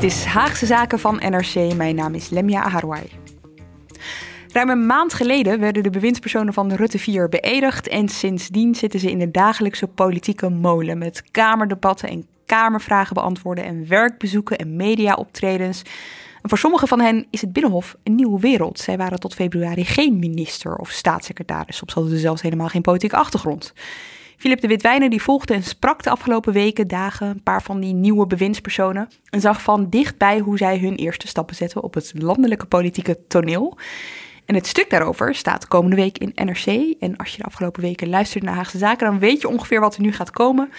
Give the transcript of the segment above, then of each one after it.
Dit is Haagse Zaken van NRC. Mijn naam is Lemia Aharwai. Ruim een maand geleden werden de bewindspersonen van Rutte 4 beëdigd en sindsdien zitten ze in de dagelijkse politieke molen met kamerdebatten en kamervragen beantwoorden en werkbezoeken en mediaoptredens. En voor sommigen van hen is het Binnenhof een nieuwe wereld. Zij waren tot februari geen minister of staatssecretaris. Soms hadden ze zelfs helemaal geen politieke achtergrond. Philip de Witwijnen die volgde en sprak de afgelopen weken, dagen, een paar van die nieuwe bewindspersonen. En zag van dichtbij hoe zij hun eerste stappen zetten op het landelijke politieke toneel. En het stuk daarover staat komende week in NRC. En als je de afgelopen weken luistert naar Haagse Zaken, dan weet je ongeveer wat er nu gaat komen.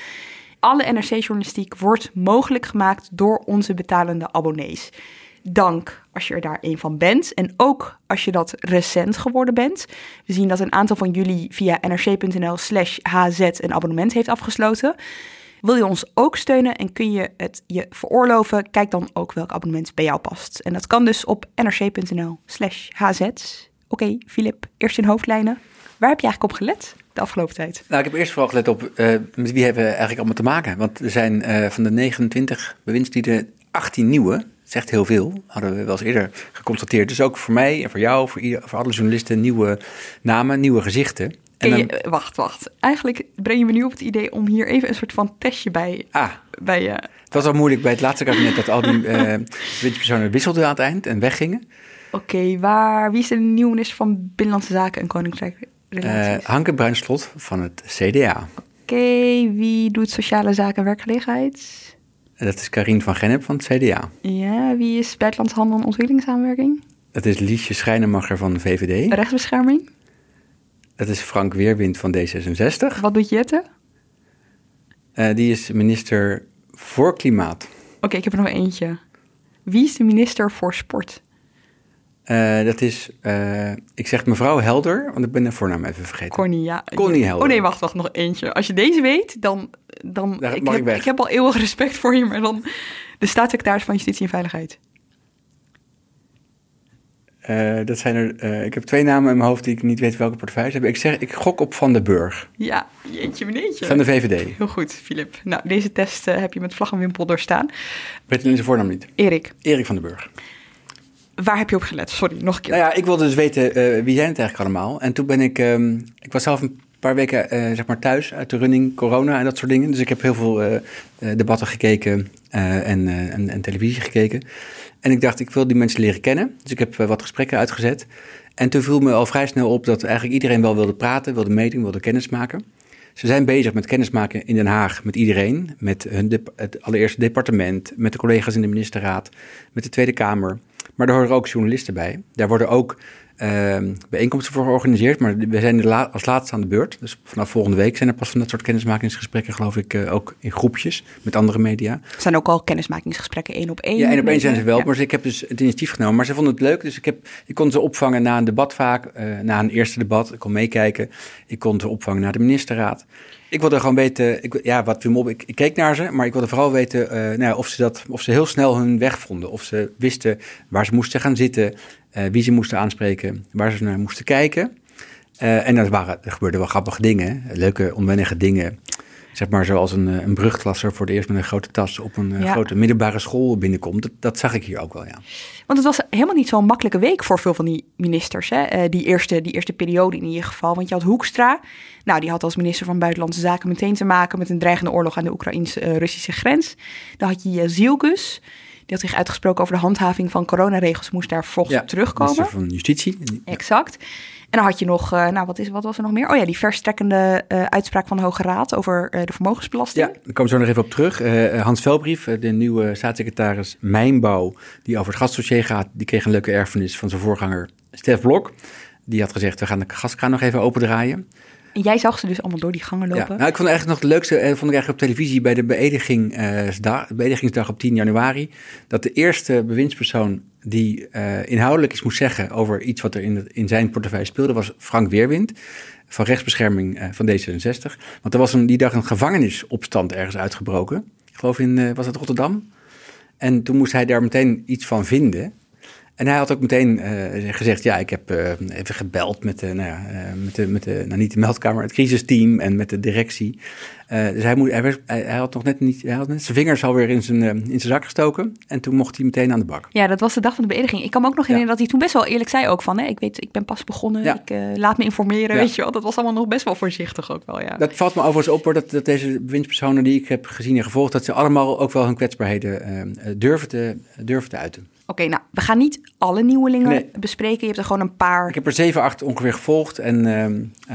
Alle NRC-journalistiek wordt mogelijk gemaakt door onze betalende abonnees. Dank als je er daar een van bent. En ook als je dat recent geworden bent. We zien dat een aantal van jullie via nrc.nl slash hz een abonnement heeft afgesloten. Wil je ons ook steunen en kun je het je veroorloven? Kijk dan ook welk abonnement bij jou past. En dat kan dus op nrc.nl slash hz. Oké, Filip, eerst in hoofdlijnen. Waar heb je eigenlijk op gelet de afgelopen tijd? Nou, ik heb eerst vooral gelet op uh, met wie hebben we eigenlijk allemaal te maken. Want er zijn uh, van de 29 bewindslieden 18 nieuwe zegt heel veel, hadden we wel eens eerder geconstateerd. Dus ook voor mij en voor jou, voor, ieder, voor alle journalisten, nieuwe namen, nieuwe gezichten. En dan... je, wacht, wacht. Eigenlijk breng je me nu op het idee om hier even een soort van testje bij... Ah, bij, uh... het was al moeilijk bij het laatste kabinet dat al die uh, personen wisselden aan het eind en weggingen. Oké, okay, waar, wie is de nieuwe minister van Binnenlandse Zaken en Koninkrijk? Uh, Hanke Bruinslot van het CDA. Oké, okay, wie doet sociale zaken en werkgelegenheid? Dat is Karine van Gennep van het CDA. Ja, wie is buitenlandshandel en ontwikkelingssamenwerking? Dat is Liesje Schijnemacher van de VVD. Rechtsbescherming? Dat is Frank Weerwind van D66. Wat doet Jette? Uh, die is minister voor klimaat. Oké, okay, ik heb er nog eentje. Wie is de minister voor sport? Uh, dat is, uh, ik zeg mevrouw Helder, want ik ben de voornaam even vergeten. Connie, ja. Connie Helder. Oh nee, wacht, wacht, nog eentje. Als je deze weet, dan... dan ik, heb, ik, heb, al eeuwig respect voor je, maar dan de staatssecretaris van Justitie en Veiligheid. Uh, dat zijn er, ik heb twee namen in mijn hoofd die ik niet weet welke portefeuille ze hebben. Ik zeg, ik gok op Van den Burg. Ja, jeetje meneetje. Van de VVD. Heel goed, Filip. Nou, deze test heb je met vlag en wimpel doorstaan. Weet je zijn voornaam niet? Erik. Erik van den Burg. Waar heb je op gelet? Sorry, nog een keer. Nou ja, ik wilde dus weten uh, wie zijn het eigenlijk allemaal. En toen ben ik, um, ik was zelf een paar weken uh, zeg maar thuis uit de running, corona en dat soort dingen. Dus ik heb heel veel uh, debatten gekeken en, en, televisie gekeken. En ik dacht, ik wil die mensen leren kennen. Dus ik heb wat gesprekken uitgezet. En toen viel me al vrij snel op dat eigenlijk iedereen wel wilde praten, wilde meedoen, wilde kennis maken. Ze zijn bezig met kennismaken in Den Haag met iedereen. Met hun het allereerste departement, met de collega's in de ministerraad, met de Tweede Kamer. Maar daar horen ook journalisten bij. Daar worden ook uh, bijeenkomsten voor georganiseerd. Maar we zijn la als laatste aan de beurt. Dus vanaf volgende week zijn er pas van dat soort kennismakingsgesprekken, geloof ik, uh, ook in groepjes met andere media. Er zijn ook al kennismakingsgesprekken één op één. Ja, één op één zijn ze wel. Ja. Maar ik heb dus het initiatief genomen. Maar ze vonden het leuk. Dus ik, heb, ik kon ze opvangen na een debat vaak. Uh, na een eerste debat. Ik kon meekijken. Ik kon ze opvangen naar de ministerraad. Ik wilde gewoon weten, ik, ja, wat. Ik, ik, keek naar ze, maar ik wilde vooral weten uh, nou ja, of, ze dat, of ze heel snel hun weg vonden. Of ze wisten waar ze moesten gaan zitten, uh, wie ze moesten aanspreken, waar ze naar moesten kijken. Uh, en er, waren, er gebeurden wel grappige dingen, leuke, onwennige dingen. zeg maar zoals een, een brugklasser voor de eerst met een grote tas op een grote middelbare school binnenkomt. Dat, dat, zag ik hier ook wel, ja. Want het was helemaal niet zo'n makkelijke week voor veel van die ministers, hè? die, eerste, die eerste periode in ieder geval. Want je had Hoekstra, nou, die had als minister van Buitenlandse Zaken meteen te maken met een dreigende oorlog aan de Oekraïns-Russische grens. Dan had je Zielkus. Die had zich uitgesproken over de handhaving van coronaregels, moest daar volgens op terugkomen. Minister van Justitie. Exact. En dan had je nog, uh, nou wat, is, wat was er nog meer? Oh ja, die verstrekkende uh, uitspraak van de Hoge Raad over uh, de vermogensbelasting. Ja, daar komen we zo nog even op terug. Hans Velbrief, de nieuwe staatssecretaris Mijnbouw, die over het gasdossier gaat, die kreeg een leuke erfenis van zijn voorganger Stef Blok. Die had gezegd, we gaan de gaskraan nog even opendraaien. En jij zag ze dus allemaal door die gangen lopen? Ja, nou, ik vond eigenlijk nog het leukste, eh, vond ik eigenlijk op televisie bij de beëdiging, uh, beëdigingsdag op 10 januari, dat de eerste bewindspersoon die uh, inhoudelijk iets moest zeggen over iets wat er in, in zijn portefeuille speelde, was Frank Weerwind van rechtsbescherming uh, van D66. Want er was een, die dag een gevangenisopstand ergens uitgebroken. Ik geloof in, was het Rotterdam? En toen moest hij daar meteen iets van vinden. En hij had ook meteen uh, gezegd, ja, ik heb uh, even gebeld met, de, nou ja, uh, met, de, met de, nou niet de meldkamer, het crisisteam en met de directie. dus hij, moet, hij, hij, had nog net niet, hij had net zijn vingers alweer in zijn, in zijn zak gestoken en toen mocht hij meteen aan de bak. Ja, dat was de dag van de beëdiging. Ik kan me ook nog herinneren dat hij toen best wel eerlijk zei ook van, hè, ik weet, ik ben pas begonnen, ja. ik laat me informeren, weet je wel. Dat was allemaal nog best wel voorzichtig ook wel, ja. Dat valt me overigens op hoor, dat, dat deze bewindspersonen die ik heb gezien en gevolgd, dat ze allemaal ook wel hun kwetsbaarheden durven, te, durven te uiten. Oké, nou, we gaan niet alle nieuwelingen bespreken. Je hebt er gewoon een paar. Ik heb er zeven, acht ongeveer gevolgd en, uh,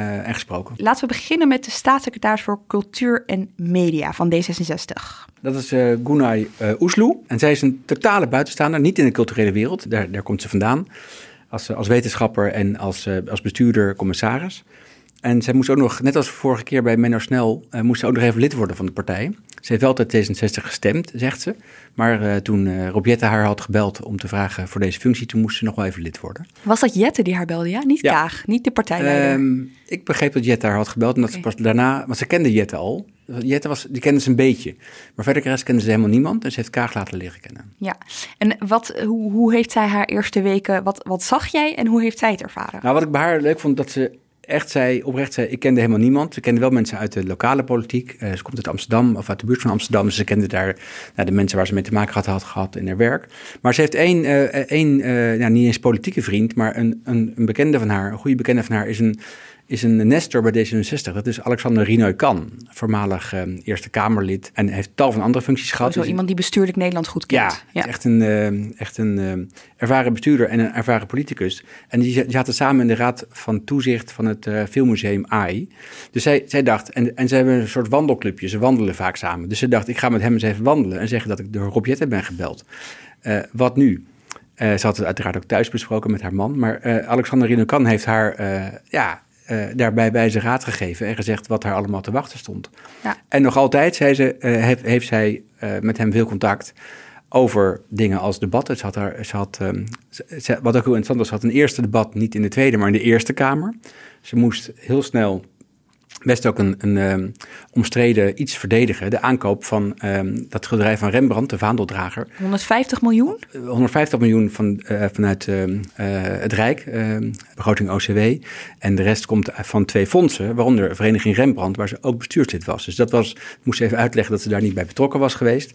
uh, en gesproken. Laten we beginnen met de staatssecretaris voor Cultuur en Media van D66. Dat is uh, Gunay Oesloe. En zij is een totale buitenstaander, niet in de culturele wereld. Daar, daar komt ze vandaan. Als, als wetenschapper en als, als bestuurder, commissaris. En zij moest ook nog, net als vorige keer bij Menno Snel, uh, moest ze ook nog even lid worden van de partij. Ze heeft wel tot D66 gestemd, zegt ze. Maar uh, toen uh, Rob Jette haar had gebeld om te vragen voor deze functie, toen moest ze nog wel even lid worden. Was dat Jette die haar belde, ja? Niet Kaag, niet de partijleider? Um, ik begreep dat Jette haar had gebeld en dat okay. ze pas daarna, want ze kende Jette al. Jette was, die kende ze een beetje. Maar verder de rest kende ze helemaal niemand en ze heeft Kaag laten leren kennen. Ja, en wat, hoe, hoe heeft zij haar eerste weken, wat, wat zag jij en hoe heeft zij het ervaren? Nou, wat ik bij haar leuk vond, dat ze echt zei, oprecht zei, ik kende helemaal niemand. Ze kende wel mensen uit de lokale politiek. Uh, ze komt uit Amsterdam of uit de buurt van Amsterdam. Ze kende daar nou, de mensen waar ze mee te maken had, had gehad in haar werk. Maar ze heeft één, uh, één uh, nou, niet eens politieke vriend, maar een, een, een bekende van haar, een goede bekende van haar, is een is een nestor bij D66. Dat is Alexander Rinoy-Kan, voormalig uh, Eerste Kamerlid. En heeft tal van andere functies gehad. Zo dus iemand die bestuurlijk Nederland goed kent. Ja, echt een, uh, echt een uh, ervaren bestuurder en een ervaren politicus. En die zaten samen in de raad van toezicht van het Filmmuseum AI. Dus zij, zij dacht, en, en ze hebben een soort wandelclubje. Ze wandelen vaak samen. Dus ze dacht, ik ga met hem eens even wandelen en zeggen dat ik door Rob Jette ben gebeld. wat nu? Uh, ze had het uiteraard ook thuis besproken met haar man. Maar uh, Alexander Rinokan heeft haar uh, ja, uh, daarbij wijze raad gegeven en gezegd wat haar allemaal te wachten stond. Ja. En nog altijd, zei ze, uh, heeft, heeft, zij uh, met hem veel contact over dingen als debatten. Ze had, haar, ze had um, ze, wat ook heel interessant was, ze had een eerste debat niet in de Tweede, maar in de Eerste Kamer. Ze moest heel snel best ook een, een um, omstreden iets verdedigen. De aankoop van um, dat schilderij van Rembrandt, de vaandeldrager. 150 miljoen? 150 miljoen van, uh, vanuit uh, uh, het Rijk, begroting OCW. En de rest komt van twee fondsen, waaronder Vereniging Rembrandt, waar ze ook bestuurslid was. Dus dat was, ik moest even uitleggen dat ze daar niet bij betrokken was geweest.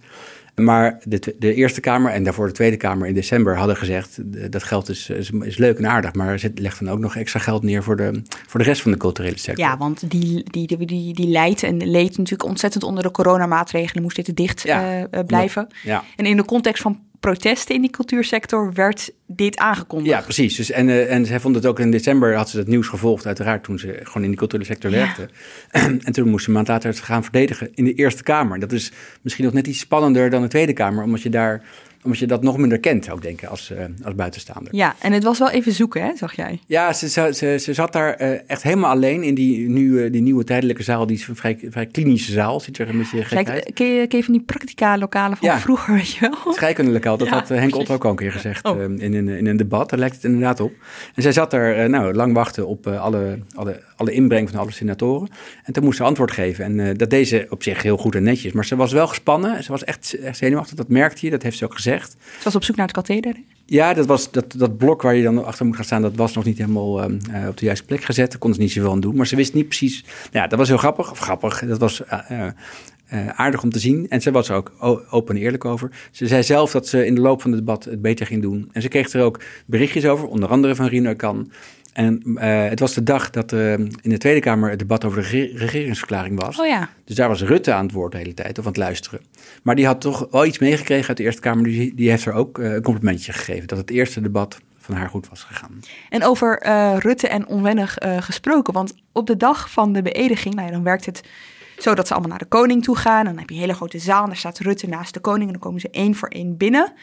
Maar de, de, Eerste Kamer en daarvoor de Tweede Kamer in december hadden gezegd... dat geld is, is, is leuk en aardig, maar ze legt dan ook nog extra geld neer... voor de, voor de rest van de culturele sector. Ja, want die, die, die, die, die leidt en leed natuurlijk ontzettend onder de coronamaatregelen. Moest dit dicht ja, uh, blijven. Ja. En in de context van protesten in die cultuursector werd dit aangekondigd. Ja, precies. Dus en, uh, en zij vond het ook in december, had ze het nieuws gevolgd, uiteraard, toen ze gewoon in die culturele sector werkte. en toen moest ze een maand later het gaan verdedigen in de Eerste Kamer. Dat is misschien nog net iets spannender dan de Tweede Kamer, omdat je daar omdat je dat nog minder kent, ook denken, als, uh, als buitenstaander. Ja, en het was wel even zoeken, hè, zag jij? Ja, ze, ze, ze zat daar uh, echt helemaal alleen in die, nieuwe, die nieuwe tijdelijke zaal. Die is een vrij, vrij klinische zaal, ziet er een beetje gek uit. Ken je, ken je van die practica-lokalen van ja. vroeger, weet je wel? Scheikundelokaal, dat ja, had uh, Henk Otto ook al een keer gezegd oh. in, in, in een debat. Daar lijkt het inderdaad op. En zij zat daar nou, lang wachten op alle, alle, alle inbreng van alle senatoren. En toen moest ze antwoord geven. En dat deze op zich heel goed en netjes. Maar ze was wel gespannen. Ze was echt, echt zenuwachtig, dat merkte je, dat heeft ze ook gezegd. Ze was op zoek naar het katheder? Ja, dat, was, dat, dat blok waar je dan achter moet gaan staan, dat was nog niet helemaal ehm, eh, op de juiste plek gezet. Daar konden ze niet zoveel aan doen. Maar ze wist niet precies. Nou ja, dat was heel grappig. Of grappig. Dat was uh, aardig om te zien. En ze was er ook open en eerlijk over. Ze zei zelf dat ze in de loop van het debat het beter ging doen. En ze kreeg er ook berichtjes over, onder andere van Rino Kan. En uh, het was de dag dat uh, in de Tweede Kamer het debat over de regeringsverklaring was. Oh ja. Dus daar was Rutte aan het woord de hele tijd, of aan het luisteren. Maar die had toch wel iets meegekregen uit de Eerste Kamer. Die, die heeft er ook uh, een complimentje gegeven. Dat het eerste debat van haar goed was gegaan. En over Rutte en onwennig gesproken. Want op de dag van de beëdiging, nou ja, dan werkt het zo dat ze allemaal naar de koning toe gaan. Dan heb je een hele grote zaal en daar staat Rutte naast de koning. En dan komen ze één voor één binnen.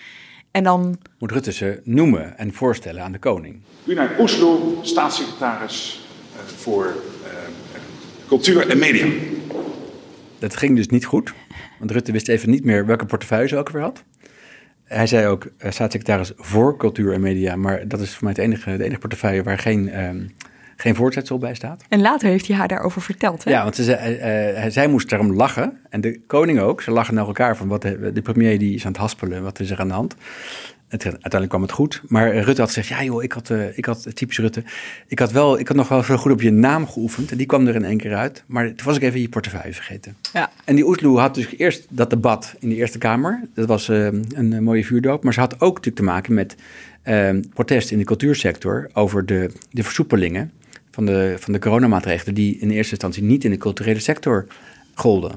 En dan... Moet Rutte ze noemen en voorstellen aan de koning. naar Oeslo, staatssecretaris uh, voor uh, cultuur en media. Dat ging dus niet goed, want Rutte wist even niet meer welke portefeuille ze ook weer had. Hij zei ook uh, staatssecretaris voor cultuur en media, maar dat is voor mij het enige, de enige portefeuille waar geen ehm, geen voortzetsel bij staat. En later heeft hij haar daarover verteld. Hè? Ja, want ze uh, zij moest daarom lachen. En de koning ook. Ze lachen naar elkaar van wat de, de premier die is aan het haspelen. Wat is er aan de hand? Het, uiteindelijk kwam het goed. Maar Rutte had gezegd, ja joh, ik had, uh, ik had typisch Rutte, ik had, wel, ik had nog wel zo goed op je naam geoefend. En die kwam er in één keer uit. Maar toen was ik even je portefeuille vergeten. Ja. En die Oesloe had dus eerst dat debat in de Eerste Kamer. Dat was uh, een mooie vuurdoop. Maar ze had ook natuurlijk te maken met protest in de cultuursector over de, de versoepelingen van de, van de coronamaatregelen die in eerste instantie niet in de culturele sector golden.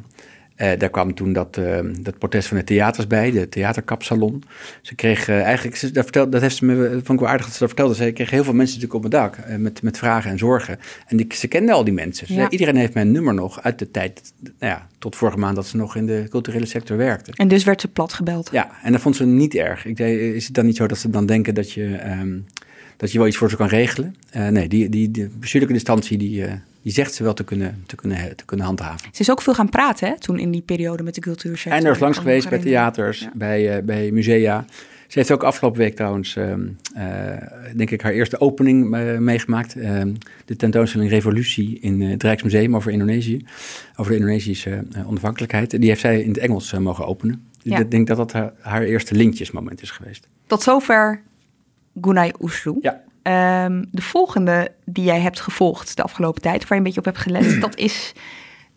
Uh, daar kwam toen dat, uh, dat protest van de theaters bij, de theaterkapsalon. Ze kreeg uh, eigenlijk, ze, dat, vertelde, dat heeft ze me, vond ik wel aardig dat ze dat vertelde. Ze kreeg heel veel mensen natuurlijk op het dak met, met vragen en zorgen. En die, ze kenden al die mensen. Ja. Zei, iedereen heeft mijn nummer nog uit de tijd, nou ja, tot vorige maand dat ze nog in de culturele sector werkte. En dus werd ze plat gebeld. Ja, en dat vond ze niet erg. Ik deed, is het dan niet zo dat ze dan denken dat je... Um, dat je wel iets voor ze kan regelen. Uh, nee, die, die, die bestuurlijke instantie die, uh, die zegt ze wel te kunnen, te, kunnen, te kunnen handhaven. Ze is ook veel gaan praten hè, toen in die periode met de cultuursector. En er is langs geweest bij theaters, ja. bij, uh, bij musea. Ze heeft ook afgelopen week trouwens, denk ik, haar eerste opening meegemaakt. Ehm, de tentoonstelling Revolutie in het Rijksmuseum over Indonesië. Over de Indonesische onafhankelijkheid. Die heeft zij in het Engels mogen openen. Ik denk dat dat haar, haar eerste lintjesmoment is geweest. Tot zover Gunay Oesloe. Ja. Um, de volgende die jij hebt gevolgd de afgelopen tijd, waar je een beetje op hebt gelet, dat is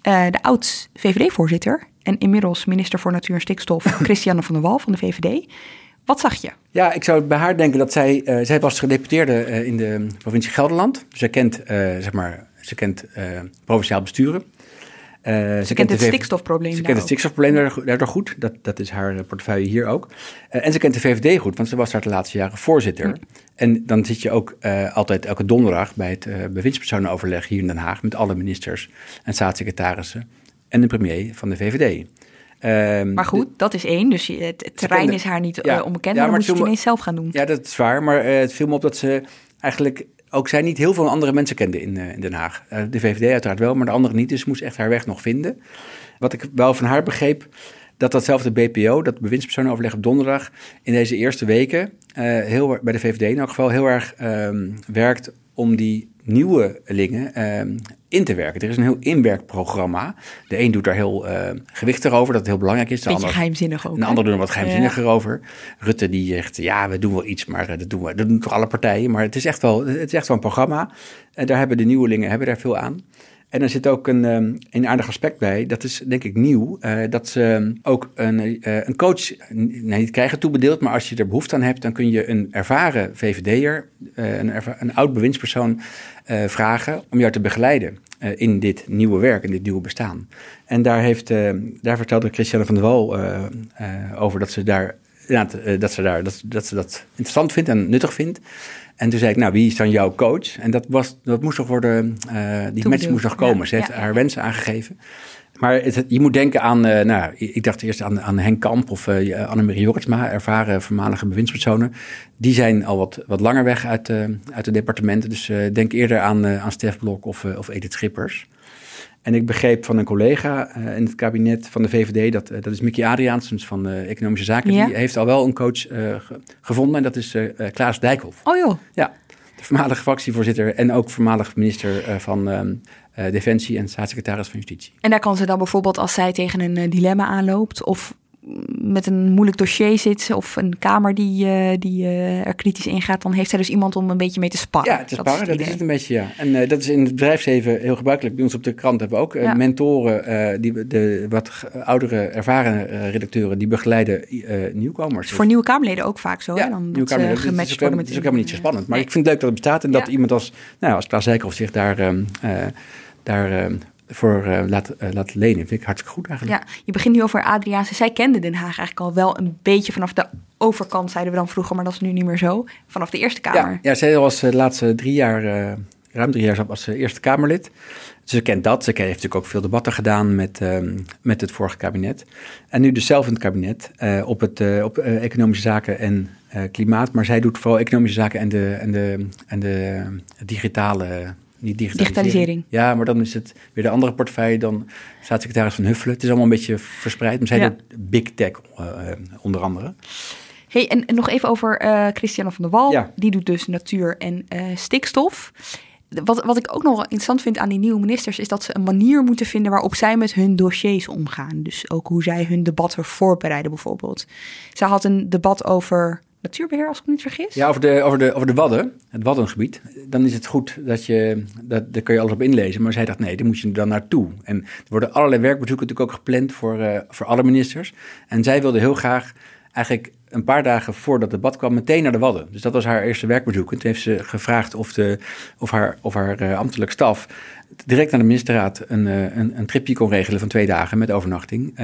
uh, de oud-VVD-voorzitter en inmiddels minister voor Natuur en Stikstof, Christiane van der Wal van de VVD. Wat zag je? Ja, ik zou bij haar denken dat zij, uh, zij was gedeputeerde uh, in de provincie Gelderland. Zij kent, zeg maar, ze kent provinciaal besturen. Uh, ze, kent het stikstofprobleem. Ze kent het stikstofprobleem daardoor goed. Dat, dat is haar portefeuille hier ook. Uh, en ze kent de VVD goed, want ze was daar de laatste jaren voorzitter. Hm. En dan zit je ook uh, altijd elke donderdag bij het bewindspersonenoverleg hier in Den Haag met alle ministers en staatssecretarissen en de premier van de VVD. Um, maar goed, dat is één. Dus het, het terrein is haar niet ja, onbekend, ja, maar dan moet je het ineens zelf gaan doen. Ja, dat is waar. Maar het viel me op dat ze eigenlijk ook zij niet heel veel andere mensen kende in, uh, in Den Haag. Uh, de VVD uiteraard wel, maar de anderen niet. Dus ze moest echt haar weg nog vinden. Wat ik wel van haar begreep, dat datzelfde BPO, dat bewindspersonenoverleg op donderdag, in deze eerste weken, uh, heel, bij de VVD in elk geval, heel erg um, werkt om die nieuwelingen uh, in te werken. Er is een heel inwerkprogramma. De een doet daar heel uh, gewichtig over, dat het heel belangrijk is. De Beetje ander, geheimzinnig ook. De ander doet er wat geheimzinniger ja. over. Rutte die zegt, ja, we doen wel iets, maar uh, dat doen we. Dat doen toch alle partijen. Maar het is echt wel, het is echt wel een programma. En daar hebben de nieuwelingen hebben daar veel aan. En er zit ook een, um, een aardig aspect bij, dat is denk ik nieuw, uh, dat ze ook een, uh, een coach niet krijgen toebedeeld, maar als je er behoefte aan hebt, dan kun je een ervaren VVD'er, uh, een, een oud bewindspersoon vragen om jou te begeleiden in dit nieuwe werk, in dit nieuwe bestaan. En daar, heeft, daar vertelde Christiane van der Wal over dat ze daar, dat, ze daar dat, dat ze dat interessant vindt en nuttig vindt. En toen zei ik, nou, wie is dan jouw coach? En dat, was, dat moest toch worden, uh, die match moest nog komen. Ja, Ze heeft ja, haar wensen aangegeven. Maar het, je moet denken aan, uh, nou, ik dacht eerst aan, aan Henk Kamp of uh, Annemarie Jorritsma, ervaren voormalige bewindspersonen. Die zijn al wat, wat langer weg uit, uit de departementen. Dus denk eerder aan, aan Stef Blok of, of Edith Schippers. En ik begreep van een collega uh, in het kabinet van de VVD, dat, uh, dat is Mickey Adriaansens van uh, Economische Zaken, ja. die heeft al wel een coach ge gevonden en dat is Klaas Dijkhoff. Oh joh. Ja, de voormalige fractievoorzitter en ook voormalig minister van ehm, Defensie en staatssecretaris van Justitie. En daar kan ze dan bijvoorbeeld als zij tegen een dilemma aanloopt of met een moeilijk dossier zit of een kamer die, uh, die uh, er kritisch ingaat, dan heeft zij dus iemand om een beetje mee te sparren. Ja, te sparren, dat, is, het een beetje, ja. En uh, dat is in het bedrijfsleven heel gebruikelijk. Bij ons op de krant hebben we ook ja. mentoren, die, de wat oudere, ervaren redacteuren, die begeleiden nieuwkomers. Voor nieuwe Kamerleden ook vaak zo, ja, hè? Dan nieuwe Kamerleden, gematcht worden met... Dat is ook helemaal niet zo spannend. Maar nee. ik vind het leuk dat het bestaat en dat iemand als, nou, als Klaas Zijkhoff zich daar... Um, daar voor uh, laat, uh, laat lenen. Vind ik hartstikke goed eigenlijk. Ja, je begint nu over Adriaanse. Zij kende Den Haag eigenlijk al wel een beetje vanaf de overkant, zeiden we dan vroeger, maar dat is nu niet meer zo. Vanaf de Eerste Kamer. Ja, ja zij was eh, de laatste drie jaar, ruim drie jaar, als Eerste Kamerlid. Ze kent dat. Ze heeft natuurlijk ook veel debatten gedaan met, ehm, met het vorige kabinet. En nu dus zelf in het kabinet op, het, op economische zaken en klimaat. Maar zij doet vooral economische zaken en de, en de, en de digitale niet digitalisering. digitalisering. Ja, maar dan is het weer de andere portefeuille, dan staatssecretaris van Huffelen. Het is allemaal een beetje verspreid, maar zij ja. big tech uh, onder andere. Hey, en, nog even over uh, Christiane van der Wal. Ja. Die doet dus natuur en uh, stikstof. Wat, wat ik ook nog interessant vind aan die nieuwe ministers, is dat ze een manier moeten vinden waarop zij met hun dossiers omgaan. Dus ook hoe zij hun debatten voorbereiden, bijvoorbeeld. Zij had een debat over natuurbeheer, als ik me niet vergis. Ja, over de, over de, over de Wadden, het Waddengebied. Dan is het goed dat je, dat, daar kun je alles op inlezen. Maar zij dacht, nee, daar moet je dan naartoe. En er worden allerlei werkbezoeken natuurlijk ook gepland voor, uh, voor alle ministers. En zij wilde heel graag eigenlijk een paar dagen voor dat debat kwam meteen naar de Wadden. Dus dat was haar eerste werkbezoek. En toen heeft ze gevraagd of, de, of haar, of haar uh, ambtelijk staf direct naar de ministerraad een, uh, een, een tripje kon regelen van twee dagen met overnachting.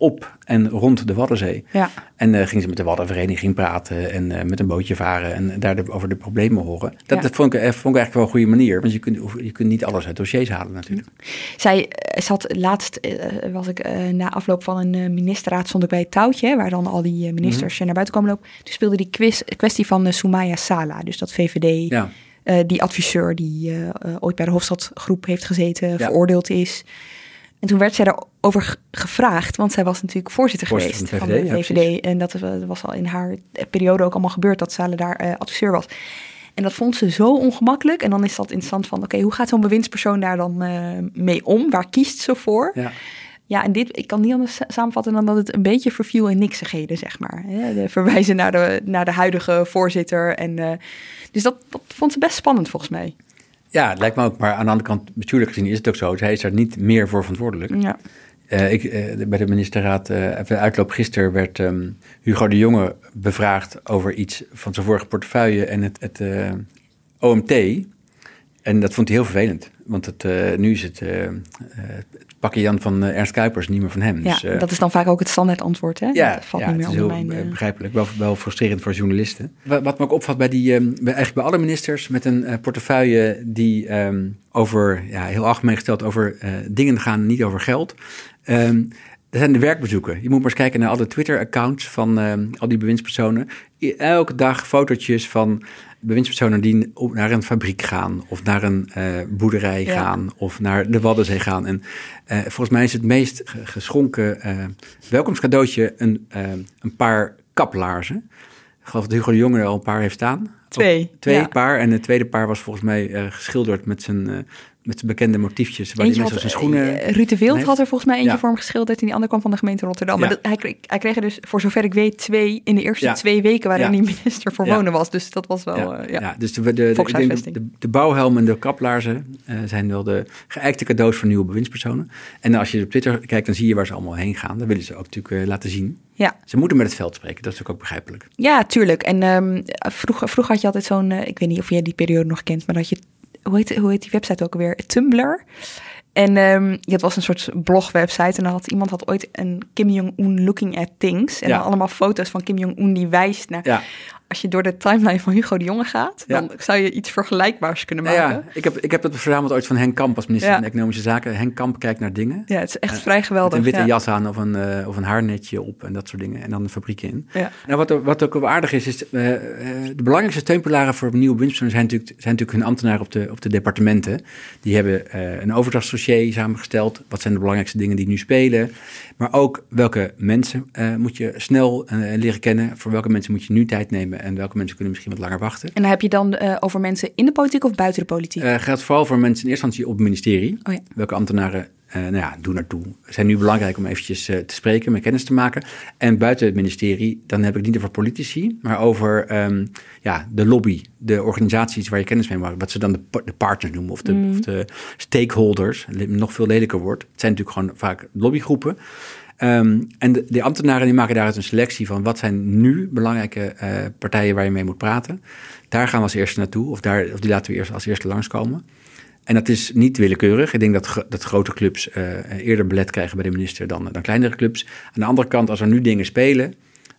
Op en rond de Waddenzee. Ja. En uh, ging ze met de Waddenvereniging praten en uh, met een bootje varen en daar de, over de problemen horen. Dat, ja. dat vond, ik, eh, vond ik eigenlijk wel een goede manier, want je kunt, je kunt niet alles uit dossiers halen natuurlijk. Zij zat laatst, was ik na afloop van een ministerraad, stond ik bij het touwtje, waar dan al die ministers mm -hmm. naar buiten komen lopen. Toen speelde die quiz, kwestie van Soumaya Sala, dus dat VVD... Ja. Uh, die adviseur die uh, ooit bij de Hofstadgroep heeft gezeten, ja. veroordeeld is. En toen werd zij daarover gevraagd, want zij was natuurlijk voorzitter, voorzitter geweest van de VVD. Van de VVD en dat was al in haar periode ook allemaal gebeurd dat Sale daar uh, adviseur was. En dat vond ze zo ongemakkelijk. En dan is dat interessant van, oké, hoe gaat zo'n bewindspersoon daar dan uh, mee om? Waar kiest ze voor? Ja. Ja, en dit, ik kan niet anders samenvatten dan dat het een beetje verviel in niksigheden, zeg maar. De verwijzen naar de, naar de huidige voorzitter. En, uh, dus dat, dat vond ze best spannend volgens mij. Ja, het lijkt me ook. Maar aan de andere kant, bestuurlijk gezien is het ook zo. Hij is daar niet meer voor verantwoordelijk. Ja. Uh, ik, uh, bij de ministerraad, uh, even uitloop gisteren, werd um, Hugo de Jonge bevraagd over iets van zijn vorige portefeuille en het, het OMT. En dat vond hij heel vervelend. Want het, nu is het, pakken Jan van Ernst Kuipers niet meer van hem. Ja, dus, dat is dan vaak ook het standaard antwoord, hè? Ja, dat valt ja, niet meer het is heel mijn, begrijpelijk. Wel, wel frustrerend voor journalisten. Wat, wat me ook opvalt bij, die, bij, eigenlijk bij alle ministers met een portefeuille die um, over, ja, heel algemeen gesteld, over dingen gaan, niet over geld. Um, dat zijn de werkbezoeken. Je moet maar eens kijken naar alle Twitter-accounts van al die bewindspersonen. Elke dag fotootjes van bewindspersonen die naar een fabriek gaan of naar een uh, boerderij gaan of naar de Waddenzee gaan. En uh, volgens mij is het meest geschonken uh, welkomstcadeautje een, een paar kaplaarzen. Ik geloof dat Hugo de Jonge er al een paar heeft staan. Twee. twee ja. paar. En het tweede paar was volgens mij geschilderd met zijn met bekende motiefjes. Waar die had, zijn schoenen. Uh, Ruud de Wild had er volgens mij eentje ja. voor hem geschilderd. En die andere kwam van de gemeente Rotterdam. Ja. Maar dat, hij, kreeg, hij kreeg er dus, voor zover ik weet, twee in de eerste ja. twee weken waarin hij minister voor wonen was. Dus dat was wel. Ja, uh, ja. dus de, de, de, de, de, bouwhelm en de kaplaarzen uh, zijn wel de geëikte cadeaus voor nieuwe bewindspersonen. En als je op Twitter kijkt, dan zie je waar ze allemaal heen gaan. Dan willen ze ook natuurlijk laten zien. Ja. Ze moeten met het veld spreken, dat is ook begrijpelijk. Ja, tuurlijk. En um, vroeger, vroeger had je altijd zo'n, ik weet niet of jij die periode nog kent, maar dat je hoe heet, die website ook alweer? Tumblr. En um, het was een soort blogwebsite. En dan had iemand had ooit een Kim Jong-un looking at things. En ja. dan allemaal foto's van Kim Jong-un die wijst naar... Ja als je door de timeline van Hugo de Jonge gaat, ja. dan zou je iets vergelijkbaars kunnen maken. Ja, ik heb, ik heb het verzameld ooit van Henk Kamp als minister van Economische Zaken. Henk Kamp kijkt naar dingen. Ja, het is echt uh, vrij geweldig. Een witte jas aan of een, uh, of een haarnetje op en dat soort dingen. En dan de fabriek in. Ja. Nou, wat, er, wat ook wel aardig is, is uh, de belangrijkste steunpilaren voor nieuwe winstpersonen zijn natuurlijk, zijn natuurlijk hun ambtenaren op de, op de departementen. Die hebben een overdrachtsdossier samengesteld. Wat zijn de belangrijkste dingen die nu spelen? Maar ook welke mensen moet je snel leren kennen. Voor welke mensen moet je nu tijd nemen en welke mensen kunnen misschien wat langer wachten. En dan heb je dan uh, over mensen in de politiek of buiten de politiek? Uh, geldt vooral voor mensen in eerste instantie op het ministerie. Oh ja. Welke ambtenaren Uh, nou ja, doe naartoe. Zijn nu belangrijk om eventjes te spreken, met kennis te maken. En buiten het ministerie, dan heb ik niet over politici, maar over ehm, ja, de lobby, de organisaties waar je kennis mee maakt. Wat ze dan de, de partners noemen of de, mm. of de stakeholders. Nog veel lelijker wordt. Het zijn natuurlijk gewoon vaak lobbygroepen. Um, en de, de, ambtenaren die maken daaruit een selectie van wat zijn nu belangrijke uh, partijen waar je mee moet praten. Daar gaan we als eerste naartoe, of, daar, of die laten we eerst als eerste langskomen. En dat is niet willekeurig. Ik denk dat, dat grote clubs uh, eerder belet krijgen bij de minister dan, dan kleinere clubs. Aan de andere kant, als er nu dingen spelen,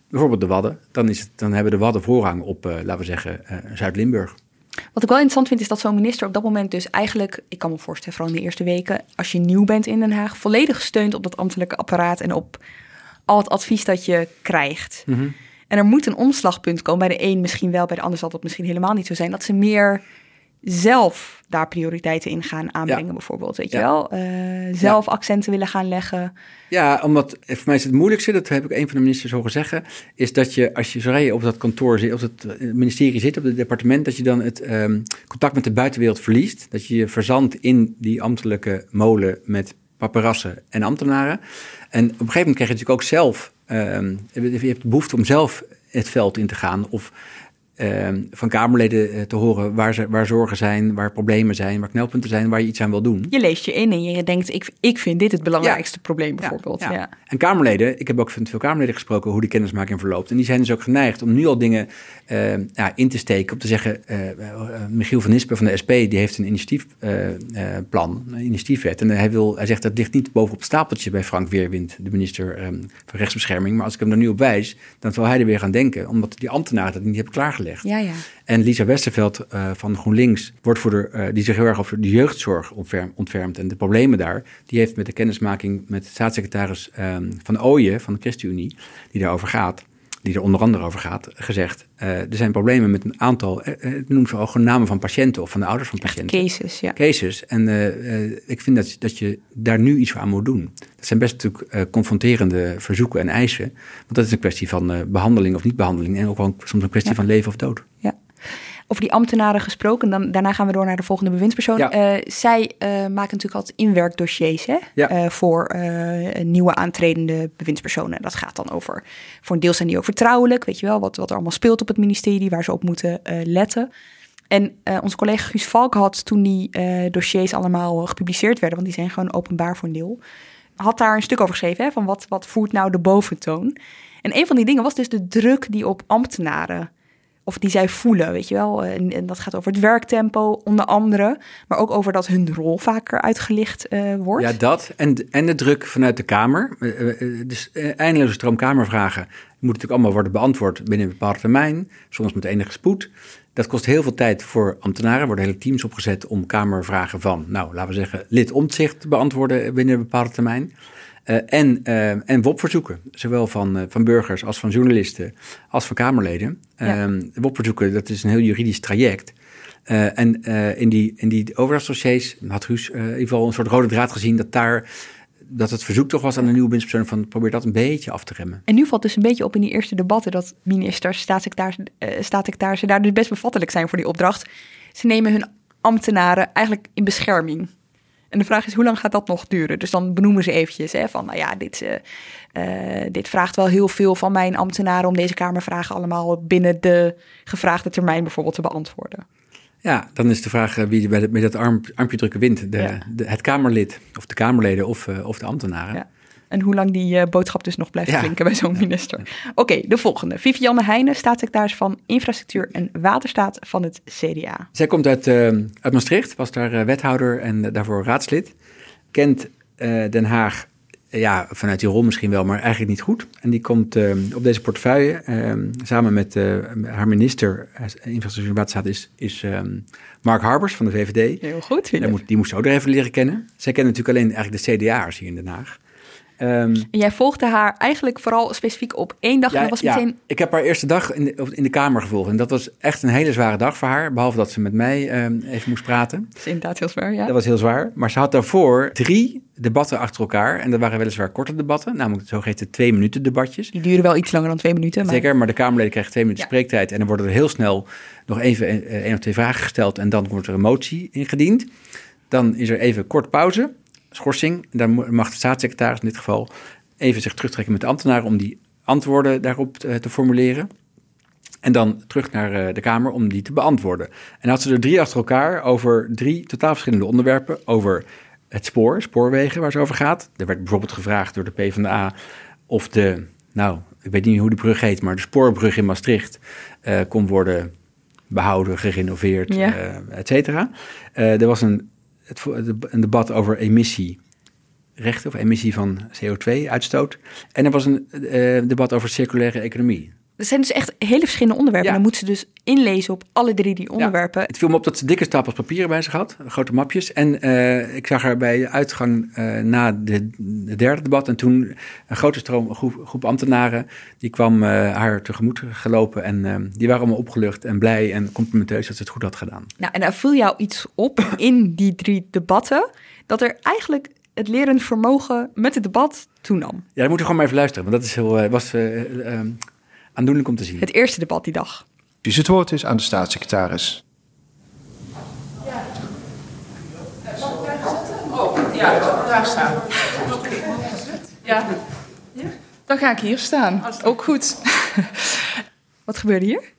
bijvoorbeeld de Wadden, dan, is het, dan hebben de Wadden voorrang op, uh, laten we zeggen, Zuid-Limburg. Wat ik wel interessant vind, is dat zo'n minister op dat moment dus eigenlijk, ik kan me voorstellen, vooral in de eerste weken, als je nieuw bent in Den Haag, volledig steunt op dat ambtelijke apparaat en op al het advies dat je krijgt. Mhm. En er moet een omslagpunt komen. Bij de een misschien wel, bij de ander zal dat misschien helemaal niet zo zijn. Dat ze meer zelf daar prioriteiten in gaan aanbrengen, bijvoorbeeld. Weet je wel? Uh, zelf accenten willen gaan leggen. Ja, omdat voor mij is het moeilijkste, dat heb ik een van de ministers horen zeggen, is dat je als je zo je op dat kantoor zit, op het eh, ministerie zit, op het departement, dat je dan het um, contact met de buitenwereld verliest. Dat je je verzandt in die ambtelijke molen met paparassen en ambtenaren. En op een gegeven moment krijg je natuurlijk ook zelf, um, je hebt de behoefte om zelf het veld in te gaan of Ehm, van Kamerleden eh, te horen waar, ze, waar zorgen zijn, waar problemen zijn, waar knelpunten zijn, waar je iets aan wil doen. Je leest je in en je denkt, ik, ik vind dit het belangrijkste probleem bijvoorbeeld. Ja, ja. En Kamerleden, ik heb ook met veel Kamerleden gesproken hoe die kennismaking verloopt. En die zijn dus ook geneigd om nu al dingen uh, in te steken. Om te zeggen, uh, Michiel van Nispen van de SP, die heeft een initiatiefplan, een initiatiefwet. En hij, wil, hij zegt, dat ligt niet bovenop het stapeltje bij Frank Weerwind, de minister um, van Rechtsbescherming. Maar als ik hem er nu op wijs, dan zal hij er weer gaan denken. Omdat die ambtenaren dat niet hebben klaargelegd. Ja, ja. En Lisa Westerveld uh, van GroenLinks, woordvoerder, uh, die zich heel erg over de jeugdzorg ontfermt en de problemen daar, die heeft met de kennismaking met staatssecretaris um, Van Ooyen van de ChristenUnie, die daarover gaat, die er onder andere over gaat, gezegd: uh, er zijn problemen met een aantal, uh, noem ze ook namen van patiënten of van de ouders van patiënten. Cases, ja. Cases. En ik vind dat, dat je daar nu iets voor aan moet doen. Dat zijn best natuurlijk confronterende verzoeken en eisen. Want dat is een kwestie van behandeling of niet behandeling. En ook wel soms een kwestie van leven of dood. Ja over die ambtenaren gesproken. Dan, daarna gaan we door naar de volgende bewindspersoon. Eh, zij uh, maken natuurlijk altijd inwerkdossiers hè? Uh, voor nieuwe aantredende bewindspersonen. Dat gaat dan over, voor een deel zijn die ook vertrouwelijk. Weet je wel, wat, wat er allemaal speelt op het ministerie, waar ze op moeten letten. En onze collega Guus Valk had toen die dossiers allemaal gepubliceerd werden, want die zijn gewoon openbaar voor een deel, had daar een stuk over geschreven, hè, van wat, wat voert nou de boventoon. En een van die dingen was dus de druk die op ambtenaren of die zij voelen, weet je wel. En, dat gaat over het werktempo, onder andere. Maar ook over dat hun rol vaker uitgelicht uh, wordt. Ja, dat. En, en de druk vanuit de Kamer. Uh, dus eindeloze stroom Kamervragen moet natuurlijk allemaal worden beantwoord binnen een bepaald termijn. Soms met enige spoed. Dat kost heel veel tijd voor ambtenaren. Er worden hele teams opgezet om Kamervragen van, nou, laten we zeggen, lid omzicht te beantwoorden binnen een bepaalde termijn. Uh, en, uh, en WOP-verzoeken, zowel van, uh, van burgers als van journalisten als van Kamerleden. Ja. Ehm, WOP-verzoeken, dat is een heel juridisch traject. en in die, in die had Guus in ieder geval een soort rode draad gezien dat daar dat het verzoek toch was aan de nieuwe bewindspersoon van probeer dat een beetje af te remmen. En nu valt dus een beetje op in die eerste debatten dat ministers, staatssecretarissen, staatssecretarissen daar dus best bevattelijk zijn voor die opdracht. Ze nemen hun ambtenaren eigenlijk in bescherming. En de vraag is, hoe lang gaat dat nog duren? Dus dan benoemen ze eventjes hè, van, nou ja, dit, uh, dit vraagt wel heel veel van mijn ambtenaren om deze Kamervragen allemaal binnen de gevraagde termijn bijvoorbeeld te beantwoorden. Ja, dan is de vraag uh, wie bij, met dat arm, armpje drukken wint. De, de, het Kamerlid of de Kamerleden of, uh, of de ambtenaren. Ja. En hoe lang die uh, boodschap dus nog blijft klinken bij zo'n minister. Oké, de volgende. Vivianne Heijnen, staatssecretaris van Infrastructuur en Waterstaat van het CDA. Zij komt uit, uh, uit Maastricht, was daar uh, wethouder en daarvoor raadslid. Kent Den Haag ja, vanuit die rol misschien wel, maar eigenlijk niet goed. En die komt op deze portefeuille samen met haar minister Infrastructuur en Waterstaat is, is Mark Harbers van de VVD. Heel goed. Die moet, die moest ze ook er even leren kennen. Zij kennen natuurlijk alleen eigenlijk de CDA'ers hier in Den Haag. Um, en jij volgde haar eigenlijk vooral specifiek op één dag. Ja, en was meteen... ik heb haar eerste dag in de, in de Kamer gevolgd. En dat was echt een hele zware dag voor haar. Behalve dat ze met mij um, even moest praten. Dat is inderdaad heel zwaar, ja. Dat was heel zwaar. Maar ze had daarvoor drie debatten achter elkaar. En dat waren weliswaar korte debatten. Namelijk zogeheten twee minuten debatjes. Die duren wel iets langer dan twee minuten. Maar... Zeker, maar de Kamerleden krijgen twee minuten spreektijd. En dan worden er heel snel nog even één of twee vragen gesteld. En dan wordt er een motie ingediend. Dan is er even kort pauze. Schorsing. Dan mag de staatssecretaris in dit geval even zich terugtrekken met de ambtenaren om die antwoorden daarop te, te formuleren. En dan terug naar uh, de Kamer om die te beantwoorden. En had ze er drie achter elkaar over drie totaal verschillende onderwerpen. Over het spoor, spoorwegen waar ze over gaat. Er werd bijvoorbeeld gevraagd door de PvdA of de, nou, ik weet niet hoe de brug heet, maar de spoorbrug in Maastricht uh, kon worden behouden, gerenoveerd, ja. uh, et cetera. er was een, het, een debat over emissierechten of emissie van CO2-uitstoot. En er was een debat over circulaire economie. Er zijn dus echt hele verschillende onderwerpen. Ja. Dan moeten ze dus inlezen op alle drie die onderwerpen. Ja. Het viel me op dat ze dikke stapels papieren bij zich had, grote mapjes. En uh, ik zag haar bij de uitgang uh, na de, de, derde debat. En toen een grote stroom, een groep, groep ambtenaren, die kwam uh, haar tegemoet gelopen. En die waren allemaal opgelucht en blij en complimenteus dat ze het goed had gedaan. Nou, en daar viel jou iets op in die drie debatten, dat er eigenlijk het lerend vermogen met het debat toenam. Ja, dan moet je gewoon maar even luisteren, want dat is heel, was aandoenlijk om te zien. Het eerste debat die dag. Dus het woord is aan de staatssecretaris. Ja. Oh, ja, daar staan. Ja. Dan ga ik hier staan. Ook goed. Wat gebeurde hier?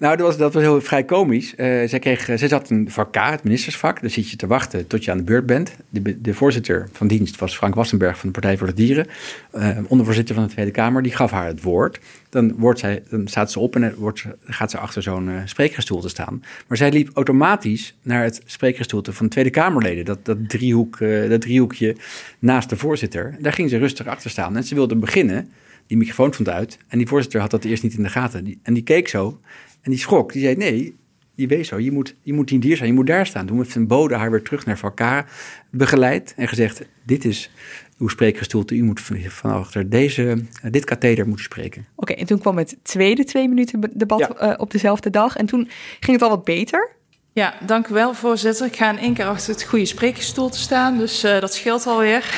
Nou, dat was, dat was heel vrij komisch. Uh, zij, kreeg, zij zat in vak het ministersvak. Daar zit je te wachten tot je aan de beurt bent. De, voorzitter van dienst was Frank Wassenberg van de Partij voor de Dieren. Uh, ondervoorzitter van de Tweede Kamer. Die gaf haar het woord. Dan, wordt zij, dan staat ze op en wordt, gaat ze achter zo'n uh, spreekgestoelte staan. Maar zij liep automatisch naar het spreekgestoelte van de Tweede Kamerleden. Dat, dat, driehoek, dat driehoekje naast de voorzitter. Daar ging ze rustig achter staan. En ze wilde beginnen. Die microfoon stond uit. En die voorzitter had dat eerst niet in de gaten. En die keek zo. En die schrok, die zei, nee, die wees zo, je moet, je moet die dier zijn, je moet daar staan. Toen heeft zijn bode haar weer terug naar elkaar begeleid en gezegd, dit is uw spreekgestoelte, u moet van achter deze, dit katheder moeten spreken. Oké, en toen kwam het tweede twee minuten debat ja. uh, op dezelfde dag en toen ging het al wat beter. Ja, dank u wel voorzitter. Ik ga in één keer achter het goede spreekgestoelte staan, dus uh, dat scheelt alweer.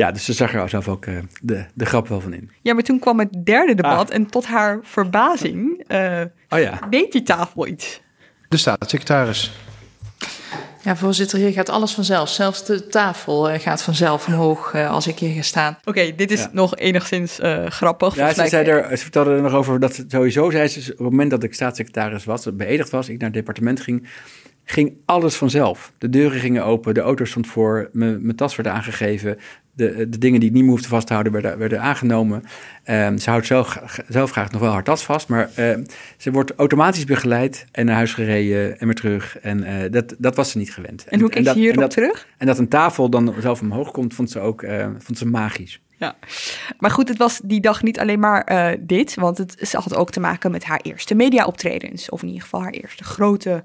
Ja, dus ze zag er zelf ook uh, de, de grap wel van in. Ja, maar toen kwam het derde debat ah. en tot haar verbazing uh, oh ja. deed die tafel iets. De staatssecretaris. Ja, voorzitter, hier gaat alles vanzelf. Zelfs de tafel uh, gaat vanzelf omhoog als ik hier ga staan. Oké, okay, dit is ja. nog enigszins grappig. Ja, ze, zei er, ze vertelde er nog over dat sowieso zei ze, op het moment dat ik staatssecretaris was, beëdigd was, ik naar het departement ging, ging alles vanzelf. De deuren gingen open, de auto stond voor, mijn tas werd aangegeven, de, de dingen die ik niet meer hoefde vast te houden werden, werden aangenomen. Um, ze houdt zelf, zelf graag nog wel haar tas vast, maar uh, ze wordt automatisch begeleid en naar huis gereden en weer terug. En uh, dat, dat was ze niet gewend. En, hoe keek je hierop dat, terug? En dat een tafel dan zelf omhoog komt, vond ze ook uh, vond ze magisch. Ja, maar goed, het was die dag niet alleen maar dit, want het, ze had ook te maken met haar eerste media-optredens. Of in ieder geval haar eerste grote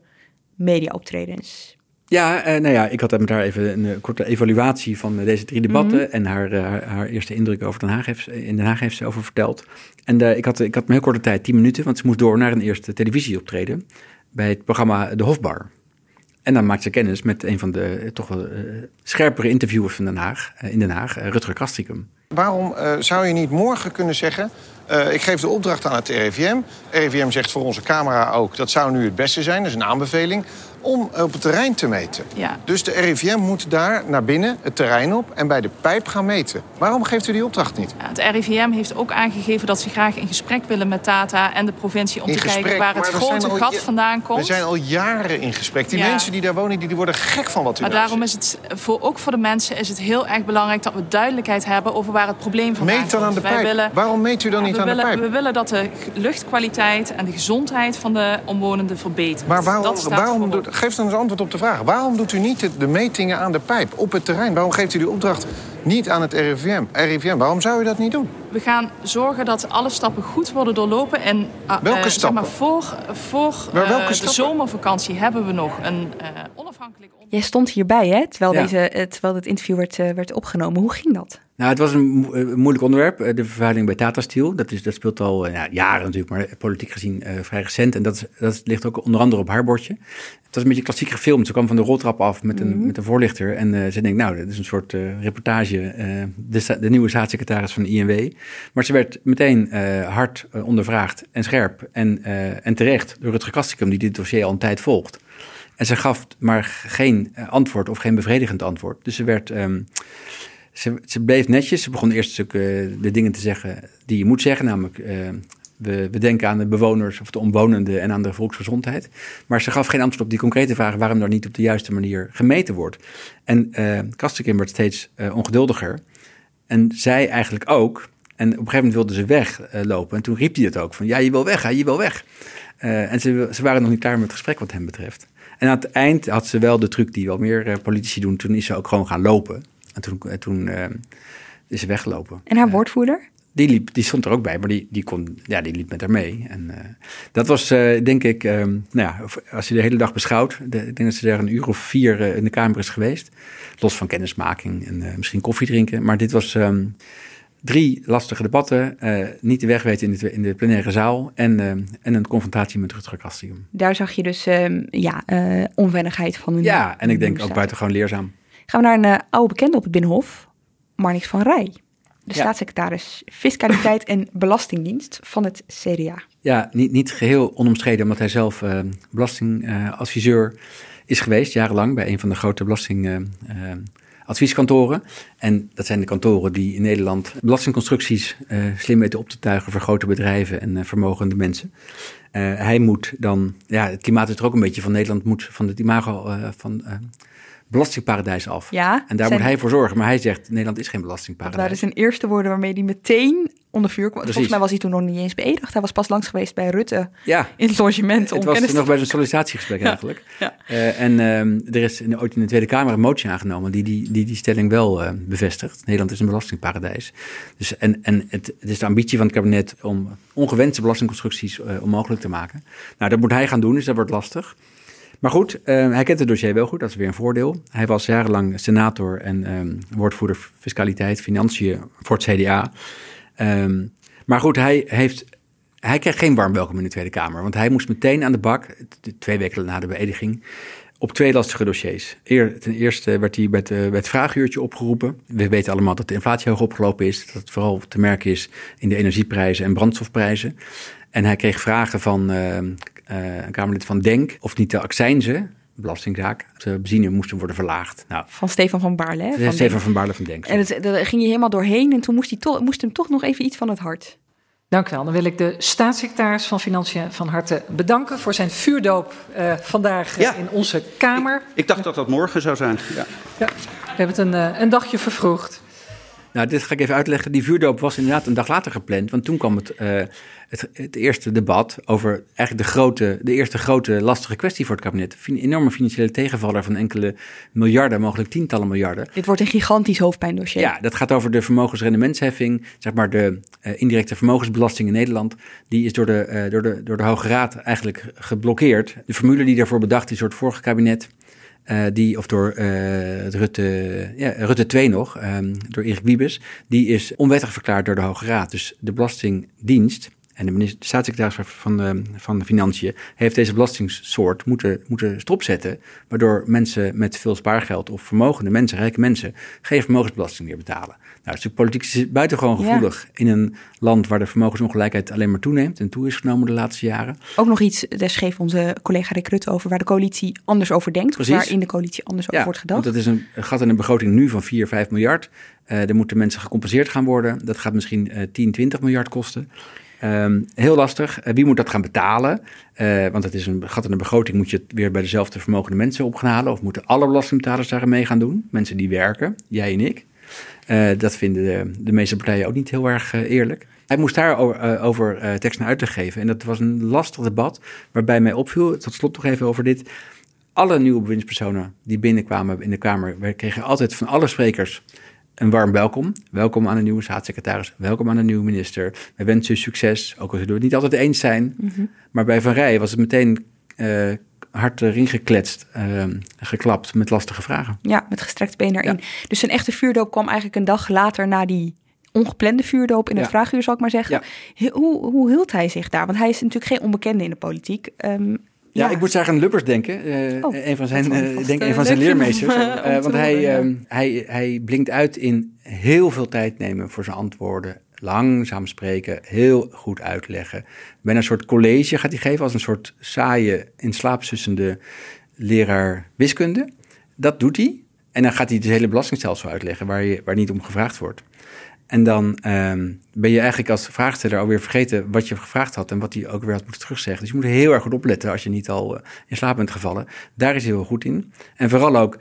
media-optredens. Ja, uh, nou ja, ik had met haar even een, een korte evaluatie van deze drie debatten. Mm -hmm. En haar, haar, haar, eerste indruk over Den Haag heeft, in Den Haag heeft ze over verteld. En uh, ik, had, ik had een heel korte tijd, tien minuten, want ze moest door naar een eerste televisieoptreden. Bij het programma De Hofbar. En dan maakte ze kennis met een van de toch wel scherpere interviewers van Den Haag, in Den Haag, Rutger Kastrikum. Waarom zou je niet morgen kunnen zeggen... Uh, ik geef de opdracht aan het RIVM. RIVM zegt voor onze camera ook, dat zou nu het beste zijn, dat is een aanbeveling om op het terrein te meten. Ja. Dus de RIVM moet daar naar binnen, het terrein op... en bij de pijp gaan meten. Waarom geeft u die opdracht niet? Ja, het RIVM heeft ook aangegeven dat ze graag in gesprek willen met Tata en de provincie... om in te gesprek, kijken waar het grote al, gat vandaan komt. We zijn al jaren in gesprek. Die ja. mensen die daar wonen, die, die worden gek van wat u Maar daar daarom zegt. is het, voor, ook voor de mensen is het heel erg belangrijk... dat we duidelijkheid hebben over waar het probleem vandaan Meet dan komt. aan de pijp. Willen, Waarom meet u dan niet aan willen, de pijp? We willen dat de luchtkwaliteit en de gezondheid van de omwonenden verbetert. Maar waarom, dat waarom doet, geef dan eens antwoord op de vraag. Waarom doet u niet de, de, metingen aan de pijp, op het terrein? Waarom geeft u die opdracht niet aan het RIVM? RIVM, waarom zou u dat niet doen? We gaan zorgen dat alle stappen goed worden doorlopen. En, uh, welke uh, stappen? Zeg maar, voor voor maar welke uh, stappen? de zomervakantie hebben we nog een onafhankelijk... Jij stond hierbij, hè? Terwijl, ja. deze, terwijl het interview werd, werd opgenomen. Hoe ging dat? Nou, het was een, mo een moeilijk onderwerp, de vervuiling bij Tata Steel. Dat, is, dat speelt al ja, jaren natuurlijk, maar politiek gezien uh, vrij recent. En dat, dat ligt ook onder andere op haar bordje. Het was een beetje klassiek gefilmd. Ze kwam van de roltrap af met een, mm -hmm. met een voorlichter. En uh, ze denkt, nou, dit is een soort uh, reportage. De, de, nieuwe staatssecretaris van de INW. Maar ze werd meteen hard ondervraagd en scherp. En, en terecht door het Kastikum, die dit dossier al een tijd volgt. En ze gaf maar geen eh, antwoord of geen bevredigend antwoord. Dus ze werd. ehm, ze, ze bleef netjes. Ze begon eerst eh, de dingen te zeggen die je moet zeggen. Namelijk, eh, we, we denken aan de bewoners of de omwonenden en aan de volksgezondheid. Maar ze gaf geen antwoord op die concrete vraag waarom daar niet op de juiste manier gemeten wordt. En Kastekim werd steeds ongeduldiger. En zij eigenlijk ook. En op een gegeven moment wilde ze weglopen. en toen riep hij het ook: van ja, je wil weg, hè, je wil weg. En ze, ze waren nog niet klaar met het gesprek wat hem betreft. En aan het eind had ze wel de truc die wel meer politici doen. Toen is ze ook gewoon gaan lopen. En toen, eh, toen eh, is ze weggelopen. En haar woordvoerder? Die, liep, die stond er ook bij, maar die, die, kon, ja, die liep met haar mee. En eh, dat was, denk ik, nou ja, als je de hele dag beschouwt. De, ik denk dat ze daar een uur of vier in de kamer is geweest. Los van kennismaking en misschien koffie drinken. Maar dit was ehm, drie lastige debatten. niet de weg weten in de, in de plenaire zaal. En, en een confrontatie met Rutger Kastium. Daar zag je dus ehm, ja, onwennigheid van Ja, en ik denk ook buitengewoon leerzaam. Gaan we naar een eh, oude bekende op het Binnenhof, Marnix van Rij. De Ja. staatssecretaris Fiscaliteit en Belastingdienst van het CDA. Ja, niet, niet geheel onomstreden, omdat hij zelf eh, belastingadviseur is geweest, jarenlang, bij een van de grote belastingadvieskantoren. en dat zijn de kantoren die in Nederland belastingconstructies eh, slim weten op te tuigen voor grote bedrijven en eh, vermogende mensen. Eh, hij moet dan, ja, het klimaat is er ook een beetje van Nederland, moet van het imago eh, van eh, belastingparadijs af. Ja, En daar zijn- moet hij voor zorgen, maar hij zegt, Nederland is geen Dat belastingparadijs. waren zijn eerste woorden waarmee hij meteen onder vuur kwam. Volgens mij was hij toen nog niet eens beëdigd. Hij was pas langs geweest bij Rutte Ja, in het logement om Het was te nog bij zijn sollicitatiegesprek Ja, eigenlijk. ja. Eh, en ehm, er is in, ooit in de Tweede Kamer een motie aangenomen die die, die, die stelling wel eh, bevestigt. Nederland is een belastingparadijs. Dus, en en het, het is de ambitie van het kabinet om ongewenste belastingconstructies eh, onmogelijk te maken. Nou, dat moet hij gaan doen, dus dat wordt lastig. Maar goed, eh, hij kent het dossier wel goed, dat is weer een voordeel. Hij was jarenlang senator en ehm, woordvoerder fiscaliteit, financiën voor het CDA. Ehm, maar goed, hij heeft hij kreeg geen warm welkom in de Tweede Kamer. Want hij moest meteen aan de bak, twee weken na de beëdiging, op twee lastige dossiers. Eer, ten eerste werd hij bij het, eh, vraaguurtje opgeroepen. We weten allemaal dat de inflatie hoog opgelopen is. Dat het vooral te merken is in de energieprijzen en brandstofprijzen. En hij kreeg vragen van een Kamerlid van Denk of niet de accijnzen, belastingzaak, de benzine moesten worden verlaagd. Nou, Van Stefan van Baarle. van Stefan Denk. van Baarle van Denk. En het, daar ging je helemaal doorheen en toen moest, hij toch, moest hem toch nog even iets van het hart. Dank u wel. Dan wil ik de staatssecretaris van Financiën van harte bedanken voor zijn vuurdoop eh, vandaag eh, Ja. in onze Kamer. Ik dacht dat dat morgen zou zijn. Ja. Ja, we hebben het een, eh, een dagje vervroegd. Nou, dit ga ik even uitleggen. Die vuurdoop was inderdaad een dag later gepland. Want toen kwam het, eh, het, het eerste debat over eigenlijk de, grote, de eerste grote lastige kwestie voor het kabinet. Fin- enorme financiële tegenvaller van enkele miljarden, mogelijk tientallen miljarden. Dit wordt een gigantisch hoofdpijndossier. Ja, dat gaat over de vermogensrendementsheffing, zeg maar de eh, indirecte vermogensbelasting in Nederland. Die is door de, eh, door, de, door de Hoge Raad eigenlijk geblokkeerd. De formule die daarvoor bedacht is door het vorige kabinet, eh, die, of door het Rutte, ja, Rutte 2 nog, ehm, door Erik Wiebes, die is onwettig verklaard door de Hoge Raad. Dus de Belastingdienst en de, minister, de staatssecretaris van, eh, van de Financiën heeft deze belastingssoort moeten, moeten stopzetten, waardoor mensen met veel spaargeld of vermogende mensen, rijke mensen, geen vermogensbelasting meer betalen. Nou, het is natuurlijk politiek buitengewoon Ja. gevoelig in een land waar de vermogensongelijkheid alleen maar toeneemt en toe is genomen de laatste jaren. Ook nog iets, daar schreef onze collega Rick Rutte over, waar de coalitie anders over denkt. Precies. Of waar in de coalitie anders over wordt gedacht. Want dat is een gat in een begroting nu van 4, 5 miljard. Eh er moeten mensen gecompenseerd gaan worden. Dat gaat misschien eh 10, 20 miljard kosten. Ehm, heel lastig. Eh, wie moet dat gaan betalen? Eh, want het is een gat in de begroting. Moet je het weer bij dezelfde vermogende mensen op gaan halen? Of moeten alle belastingbetalers daar mee gaan doen? Mensen die werken, jij en ik. Eh, dat vinden de, de meeste partijen ook niet heel erg eh, eerlijk. Hij moest daar over, eh, over tekst naar uitleg geven. En dat was een lastig debat. Waarbij mij opviel, tot slot nog even over dit alle nieuwe bewindspersonen die binnenkwamen in de Kamer, we kregen altijd van alle sprekers een warm welkom. Welkom aan de nieuwe staatssecretaris, welkom aan de nieuwe minister. We wensen u succes, ook al zullen we het niet altijd eens zijn. Maar bij Van Rij was het meteen hard erin gekletst, eh, geklapt met lastige vragen. Ja, met gestrekt been erin. Dus zijn echte vuurdoop kwam eigenlijk een dag later na die ongeplande vuurdoop in het Ja. vraaguur, zal ik maar zeggen. Hoe, hoe hield hij zich daar? Want hij is natuurlijk geen onbekende in de politiek. Ehm, Ja, ik moet zeggen aan Lubbers denken. Oh, een van zijn, vast, denk een van zijn leermeesters. want hij, ehm, hij, hij blinkt uit in heel veel tijd nemen voor zijn antwoorden. Langzaam spreken, heel goed uitleggen. Bijna een soort college gaat hij geven als een soort saaie, in slaap leraar wiskunde. Dat doet hij. En dan gaat hij het hele belastingstelsel uitleggen waar, je, waar niet om gevraagd wordt. En dan ehm, ben je eigenlijk als vraagsteller alweer vergeten wat je gevraagd had en wat hij ook weer had moeten terugzeggen. Dus je moet heel erg goed opletten als je niet al eh, in slaap bent gevallen. Daar is hij heel goed in. En vooral ook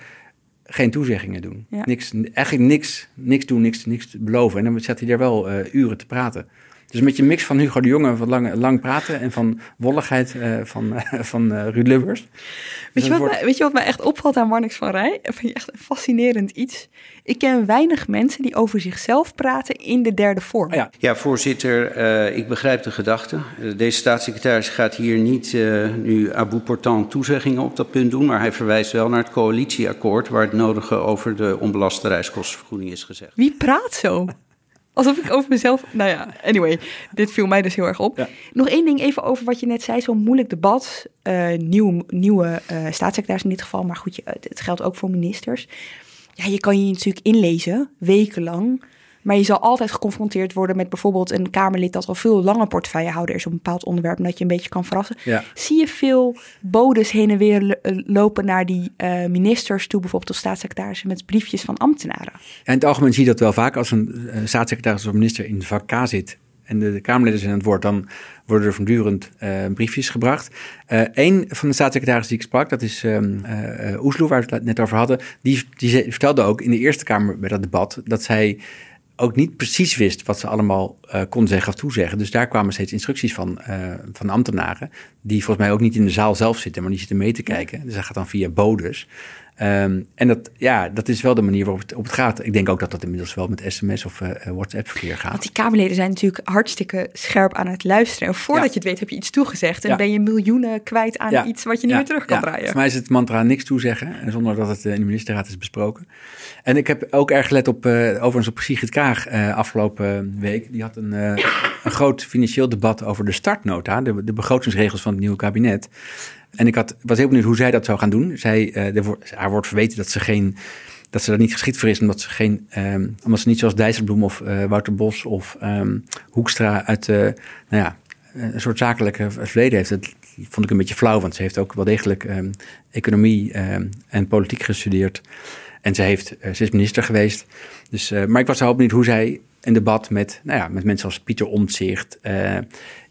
geen toezeggingen doen. Niks, eigenlijk niks, niks doen, niks, niks beloven. En dan zet hij daar wel uh, uren te praten. Dus met je mix van Hugo de Jonge, van lang, lang praten en van wolligheid uh, van, uh, van uh, Ruud Lubbers. Weet, je wat mij, weet je wat mij echt opvalt aan Marnix van Rij? Dat vind je echt een fascinerend iets. Ik ken weinig mensen die over zichzelf praten in de derde vorm. Ja, ja voorzitter, ik begrijp de gedachte. deze staatssecretaris gaat hier niet nu bout portant toezeggingen op dat punt doen, maar hij verwijst wel naar het coalitieakkoord waar het nodige over de onbelaste reiskostenvergoeding is gezegd. Wie praat zo? Alsof ik over mezelf. Nou ja, anyway, dit viel mij dus heel erg op. Nog één ding even over wat je net zei: zo'n moeilijk debat. Uh, nieuw, nieuwe uh, staatssecretaris in dit geval, maar goed, je, het geldt ook voor ministers. Ja, je kan je natuurlijk inlezen, wekenlang. Maar je zal altijd geconfronteerd worden met bijvoorbeeld een Kamerlid dat al veel langer portefeuillehouder is op een bepaald onderwerp en dat je een beetje kan verrassen. Ja. Zie je veel bodes heen en weer lopen naar die uh, ministers toe, bijvoorbeeld of staatssecretarissen met briefjes van ambtenaren? En in het algemeen zie je dat wel vaak als een uh, staatssecretaris of minister in vak K zit en de, de Kamerleden zijn aan het woord, dan worden er voortdurend uh, briefjes gebracht. Uh, een van de staatssecretarissen die ik sprak, dat is um, uh, Oesloe, waar we het net over hadden, die, die vertelde ook in de Eerste Kamer bij dat debat dat zij ook niet precies wist wat ze allemaal uh, kon zeggen of toezeggen. Dus daar kwamen steeds instructies van, uh, van ambtenaren, die volgens mij ook niet in de zaal zelf zitten, maar die zitten mee te kijken. Dus dat gaat dan via bodes. Um, en dat, ja, dat is wel de manier waarop het, op het gaat. Ik denk ook dat dat inmiddels wel met sms of uh, WhatsApp-verkeer gaat. Want die Kamerleden zijn natuurlijk hartstikke scherp aan het luisteren. En voordat ja. je het weet heb je iets toegezegd. En ja. ben je miljoenen kwijt aan ja. iets wat je niet meer terug kan draaien. Voor mij is het mantra niks toezeggen. En zonder dat het in de ministerraad is besproken. En ik heb ook erg gelet op, uh, overigens op Sigrid Kaag uh, afgelopen week. Die had een, een groot financieel debat over de startnota. De, de begrotingsregels van het nieuwe kabinet. En ik had, was heel benieuwd hoe zij dat zou gaan doen. Zij, uh, haar wordt verweten dat ze geen dat ze daar niet geschikt voor is, omdat ze geen, um, omdat ze niet zoals Dijsselbloem of uh, Wouter Bos of um, Hoekstra uit, uh, nou ja, een soort zakelijke verleden heeft. Dat vond ik een beetje flauw, want ze heeft ook wel degelijk um, economie en politiek gestudeerd. En ze, heeft, is minister geweest. Dus, maar ik was wel benieuwd hoe zij een debat met, nou ja, met mensen als Pieter Omtzigt,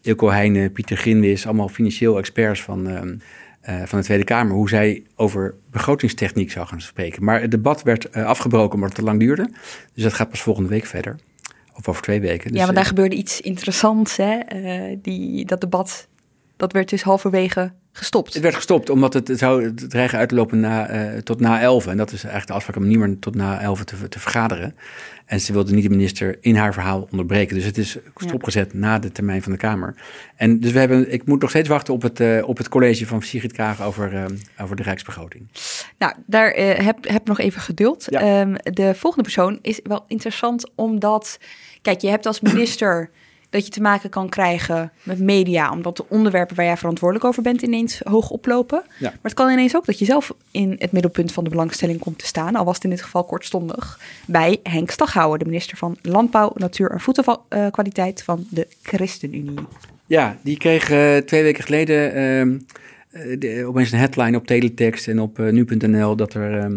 Ilko Heijnen, Pieter Grinwis, allemaal financieel experts van, uh, uh, van de Tweede Kamer, hoe zij over begrotingstechniek zou gaan spreken. Maar het debat werd uh, afgebroken omdat het te lang duurde. Dus dat gaat pas volgende week verder. Of over twee weken. Dus, ja, maar daar gebeurde iets interessants. Hè? die, dat debat, dat werd dus halverwege gestopt. Het werd gestopt omdat het, het zou dreigen uit te lopen na, uh, tot na 11. En dat is eigenlijk de afspraak om niet meer tot na 11 te, te vergaderen. En ze wilde niet de minister in haar verhaal onderbreken. Dus het is stopgezet ja. na de termijn van de Kamer. En dus we hebben, ik moet nog steeds wachten op het, uh, op het college van Sigrid Kaag over, uh, over de Rijksbegroting. Nou, daar heb, heb nog even geduld. Ja. Um, de volgende persoon is wel interessant omdat, kijk, je hebt als minister dat je te maken kan krijgen met media, omdat de onderwerpen waar jij verantwoordelijk over bent ineens hoog oplopen. Ja. Maar het kan ineens ook dat je zelf in het middelpunt van de belangstelling komt te staan, al was het in dit geval kortstondig, bij Henk Staghouwer, de minister van Landbouw, Natuur en Voedselkwaliteit van de ChristenUnie. Ja, die kreeg uh, twee weken geleden uh, de, opeens een headline op teletext en op uh, nu.nl dat er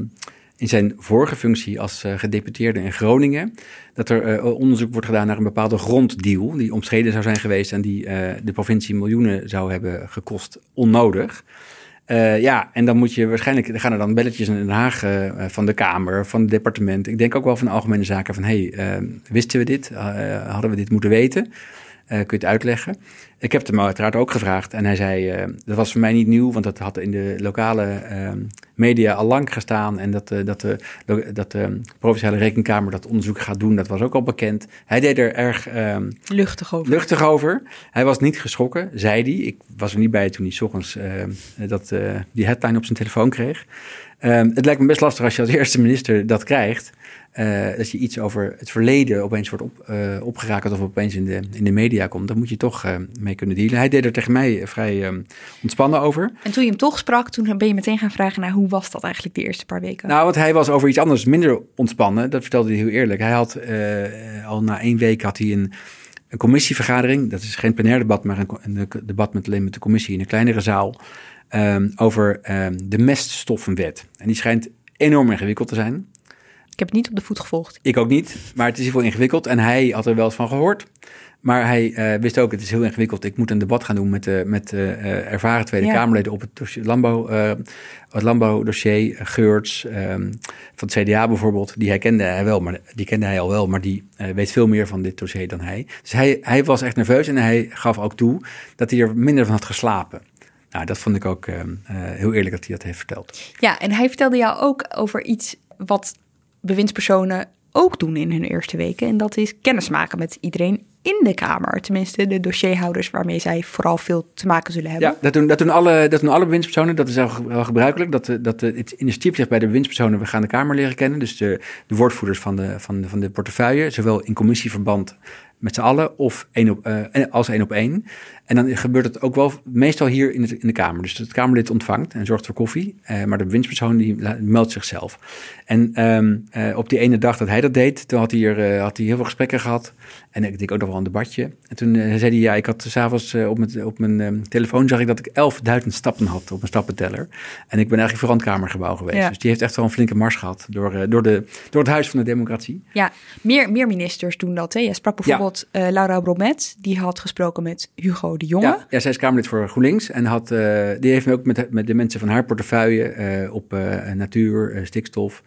in zijn vorige functie als uh, gedeputeerde in Groningen, dat er uh, onderzoek wordt gedaan naar een bepaalde gronddeal die omstreden zou zijn geweest en die uh, de provincie miljoenen zou hebben gekost onnodig. ja, en dan moet je waarschijnlijk, er gaan er dan belletjes in Den Haag van de Kamer, van het departement. Ik denk ook wel van de algemene zaken van, hey, wisten we dit? hadden we dit moeten weten? Kun je het uitleggen? Ik heb hem uiteraard ook gevraagd en hij zei, dat was voor mij niet nieuw, want dat had in de lokale uh, media al lang gestaan en dat, dat, de, dat de Provinciale Rekenkamer dat onderzoek gaat doen, dat was ook al bekend. Hij deed er erg ehm, luchtig, over. luchtig over. Hij was niet geschrokken, zei hij. Ik was er niet bij toen hij s ochtends ehm, dat, die headline op zijn telefoon kreeg. Um, het lijkt me best lastig als je als eerste minister dat krijgt. Uh, dat je iets over het verleden opeens wordt op, uh, opgerakeld of opeens in de, in de media komt. Dan moet je toch uh, mee kunnen dealen. Hij deed er tegen mij vrij um, ontspannen over. En toen je hem toch sprak, toen ben je meteen gaan vragen naar hoe was dat eigenlijk de eerste paar weken? Nou, want hij was over iets anders minder ontspannen. Dat vertelde hij heel eerlijk. Hij had al na één week had hij een, een commissievergadering. Dat is geen plenair debat, maar een, een debat met alleen met de commissie in een kleinere zaal. Ehm, over ehm, de meststoffenwet. En die schijnt enorm ingewikkeld te zijn. Ik heb het niet op de voet gevolgd. Ik ook niet, maar het is geval ingewikkeld. En hij had er wel eens van gehoord. Maar hij eh, wist ook, het is heel ingewikkeld. Ik moet een debat gaan doen met, uh, met uh, ervaren Tweede Ja. Kamerleden op het, dossier, landbouw, eh, het landbouwdossier. Geurts ehm, van het CDA bijvoorbeeld, die hij kende hij wel, maar die kende hij al wel, maar die eh, weet veel meer van dit dossier dan hij. Dus hij, hij was echt nerveus en hij gaf ook toe dat hij er minder van had geslapen. Nou, dat vond ik ook ehm, eh, heel eerlijk dat hij dat heeft verteld. Ja, en hij vertelde jou ook over iets wat bewindspersonen ook doen in hun eerste weken. En dat is kennismaken met iedereen in de Kamer. Tenminste, de dossierhouders waarmee zij vooral veel te maken zullen hebben. Ja, dat doen, dat doen, alle, dat doen alle bewindspersonen. Dat is wel, ge- wel gebruikelijk. Dat, de- dat het initiatief ligt bij de bewindspersonen. We gaan de Kamer leren kennen. Dus de, de woordvoerders van de, van, de, van de portefeuille. Zowel in commissieverband met z'n allen of één op, eh, als één op één. En dan gebeurt het ook wel meestal hier in, het, in de Kamer. Dus het Kamerlid ontvangt en zorgt voor koffie. eh, maar de bewindspersoon die meldt zichzelf. En ehm, eh, op die ene dag dat hij dat deed, toen had hij, er, eh, had hij heel veel gesprekken gehad. En ik denk ook nog wel een debatje. En toen eh, zei hij, ja, ik had s'avonds uh, op mijn, op mijn ehm, telefoon zag ik dat ik 11.000 stappen had op mijn stappenteller. En ik ben eigenlijk voor het Kamergebouw geweest. Ja. Dus die heeft echt wel een flinke mars gehad door, eh, door, de, door het Huis van de Democratie. Ja, meer, meer ministers doen dat. Hè. Je sprak bijvoorbeeld eh, Laura Bromet, die had gesproken met Hugo de Jonge. Ja, ja, zij is Kamerlid voor GroenLinks en had, eh, die heeft me ook met, de- met de mensen van haar portefeuille eh, op eh, natuur, eh, stikstof,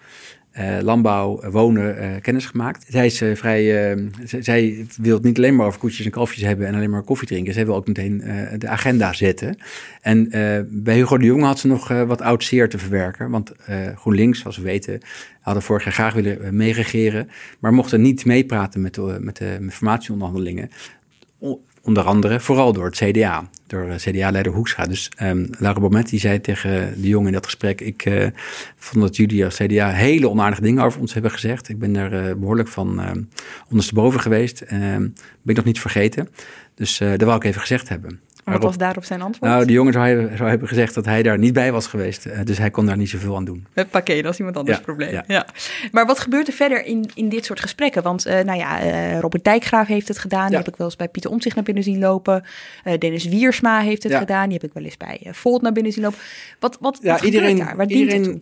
eh, landbouw, eh, wonen eh, kennis gemaakt. Zij is eh, vrij, zij wil het niet alleen maar over koetjes en kalfjes hebben en alleen maar koffie drinken. Zij wil ook meteen de agenda zetten. En bij Hugo de Jonge had ze nog wat oud zeer te verwerken, want GroenLinks, zoals we weten, hadden vorig jaar graag willen meeregeren, maar mochten niet meepraten met de, met de formatieonderhandelingen. Onder andere, vooral door het CDA, door eh, CDA-leider Hoekstra. Dus um, Laura Bomet die zei tegen de jongen in dat gesprek... ik uh, vond dat jullie als CDA hele onaardige dingen over ons hebben gezegd. Ik ben daar uh, behoorlijk van uh, ondersteboven geweest. Uh, ben ik nog niet vergeten. Dus dat wou ik even gezegd hebben. Maar wat was daarop zijn antwoord? Nou, de jongen zou, hebben, zou hebben gezegd dat hij daar niet bij was geweest. Uh, dus hij kon daar niet zoveel aan doen. Het pakket, dat is iemand anders Ja, probleem. Ja. ja. Maar wat gebeurt er verder in, in dit soort gesprekken? Want uh, nou ja, uh, Robert Dijkgraaf heeft het gedaan. Die Ja. heb ik wel eens bij Pieter Omtzigt naar binnen zien lopen. Uh, Dennis Wiersma heeft het gedaan. Die heb ik wel eens bij Volt naar binnen zien lopen. Wat, wat, Ja, wat iedereen, daar? Waar het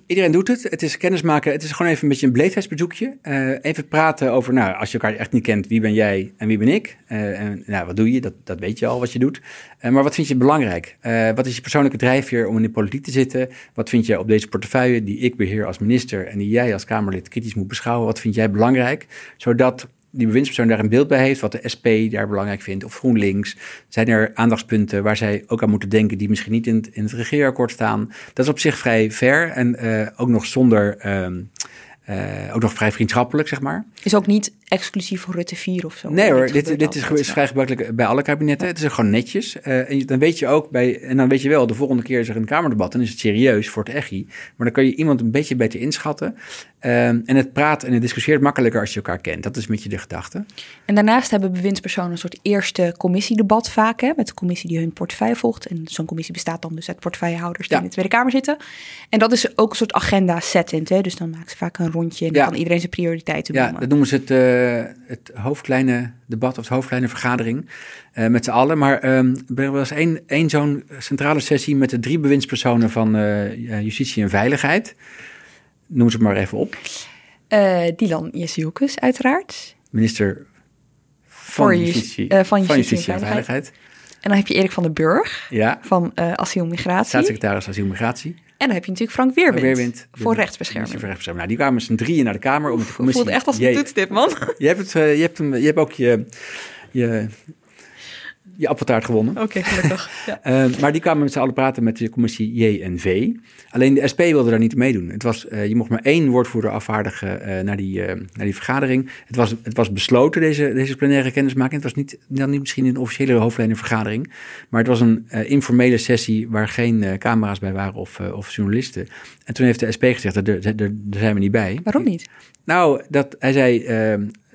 iedereen, doet het. Het is kennismaken. Het is gewoon even een beetje een beleefdheidsbezoekje. Even praten over, nou, als je elkaar echt niet kent, wie ben jij en wie ben ik? En, nou, wat doe je? Dat, dat weet je al wat je doet. Uh, maar wat vind je belangrijk? Uh, wat is je persoonlijke drijfveer om in de politiek te zitten? Wat vind je op deze portefeuille die ik beheer als minister en die jij als Kamerlid kritisch moet beschouwen? Wat vind jij belangrijk? Zodat die bewindspersoon daar een beeld bij heeft, wat de SP daar belangrijk vindt, of GroenLinks. Zijn er aandachtspunten waar zij ook aan moeten denken, die misschien niet in het, in het regeerakkoord staan? Dat is op zich vrij fair en uh, ook nog zonder. Um, uh, ook nog vrij vriendschappelijk, zeg maar. Is ook niet exclusief voor Rutte 4 of zo? Nee hoor, dit, dit is, is, vrij gebruikelijk bij alle kabinetten. Het is gewoon netjes. Uh, en dan weet je ook bij, en dan weet je wel, de volgende keer is er een Kamerdebat, dan is het serieus voor het echi. Maar dan kan je iemand een beetje beter inschatten. Uh, en het praat en het discussieert makkelijker als je elkaar kent. Dat is een beetje de gedachte. En daarnaast hebben bewindspersonen een soort eerste commissiedebat vaak, hè, met de commissie die hun portefeuille volgt. En zo'n commissie bestaat dan dus uit portefeuillehouders die Ja. in de Tweede Kamer zitten. En dat is ook een soort agenda settend, hè. Dus dan maken ze vaak een rondje en dan Ja. kan iedereen zijn prioriteiten Ja, noemen. dat noemen ze het, uh, het hoofdkleine debat of het hoofdkleine vergadering uh, met z'n allen. Maar um, er was één, één zo'n centrale sessie met de drie bewindspersonen van uh, justitie en veiligheid. Noem ze het maar even op. Dylan Jesiukus, uiteraard. Minister van, justitie, van, van justitie, en veiligheid. En dan heb je Erik van den Burg ja. van Asiel Migratie. Staatssecretaris Asiel Migratie. En dan heb je natuurlijk Frank Weerwind, Weerwind voor rechtsbescherming. Voor rechtsbescherming. Nou, die kwamen z'n drieën naar de Kamer om met de commissie... voelt echt als een toetstip, man. Je hebt, het, je, hebt hem, je hebt ook je, je, je appeltaart gewonnen. Oké, okay, gelukkig. ja. uh, maar die kwamen met z'n allen praten met de commissie JNV. Alleen de SP wilde daar niet meedoen. Het was, uh, je mocht maar één woordvoerder afvaardigen uh, naar, die, naar die vergadering. Het was, het was besloten, deze, deze plenaire kennismaking. Het was niet, dan niet misschien een officiële hoofdlijnenvergadering. Maar het was een informele sessie waar geen camera's bij waren of, of journalisten. En toen heeft de SP gezegd, daar, daar, daar zijn we niet bij. Waarom niet? Nou, dat, hij zei,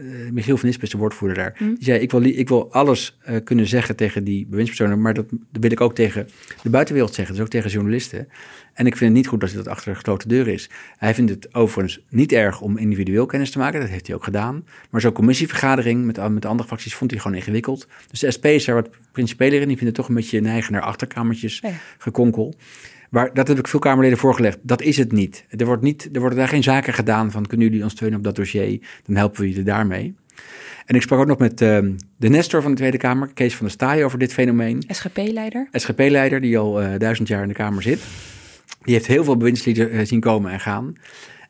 uh, Michiel van Ispen is de woordvoerder daar. Hm. Die zei, ik wil, ik wil alles eh, kunnen zeggen tegen die bewindspersonen, maar dat, dat wil ik ook tegen de buitenwereld zeggen, dus ook tegen journalisten. En ik vind het niet goed dat dat achter gesloten deuren is. Hij vindt het overigens niet erg om individueel kennis te maken, dat heeft hij ook gedaan. Maar zo'n commissievergadering met, met de andere fracties vond hij gewoon ingewikkeld. Dus de SP is daar wat principeler in, die vindt het toch een beetje neigen naar achterkamertjes Ja. gekonkel. Maar dat heb ik veel Kamerleden voorgelegd. Dat is het niet. Er, wordt niet. er worden daar geen zaken gedaan van kunnen jullie ons steunen op dat dossier, dan helpen we jullie daarmee. En ik sprak ook nog met ehm, de Nestor van de Tweede Kamer, Kees van der Staaij, over dit fenomeen. SGP-leider. SGP-leider, die al eh, duizend jaar in de Kamer zit. Die heeft heel veel bewindslieden eh, zien komen en gaan.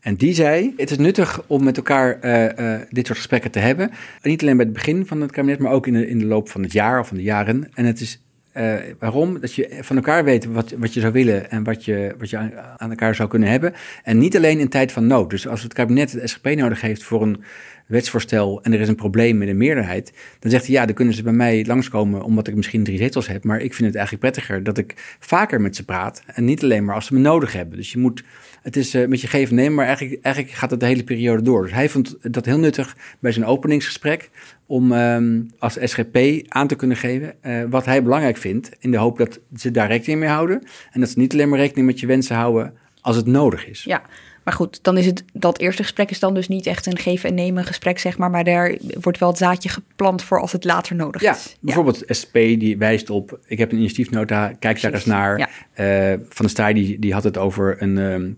En die zei, het is nuttig om met elkaar eh, dit soort gesprekken te hebben. En niet alleen bij het begin van het kabinet, maar ook in de, in de loop van het jaar of van de jaren. En het is eh, waarom? Dat je van elkaar weet wat, wat je zou willen en wat je, wat je aan, elkaar zou kunnen hebben. En niet alleen in tijd van nood. Dus als het kabinet het SGP nodig heeft voor een wetsvoorstel en er is een probleem met een meerderheid, dan zegt hij ja, dan kunnen ze bij mij langskomen omdat ik misschien drie zetels heb. Maar ik vind het eigenlijk prettiger dat ik vaker met ze praat en niet alleen maar als ze me nodig hebben. Dus je moet, het is eh, met je geven nemen, maar eigenlijk, eigenlijk gaat het de hele periode door. Dus hij vond dat heel nuttig bij zijn openingsgesprek om ehm, als SGP aan te kunnen geven eh, wat hij belangrijk vindt. In de hoop dat ze daar rekening mee houden. En dat ze niet alleen maar rekening met je wensen houden als het nodig is. Ja, maar goed, dan is het dat eerste gesprek is dan dus niet echt een geven en nemen gesprek, zeg maar. Maar daar wordt wel het zaadje geplant voor als het later nodig Ja, is. bijvoorbeeld SP die wijst op, ik heb een initiatiefnota, kijk daar eens naar. Ja. Eh, Van der Staaij die, die had het over een, ehm,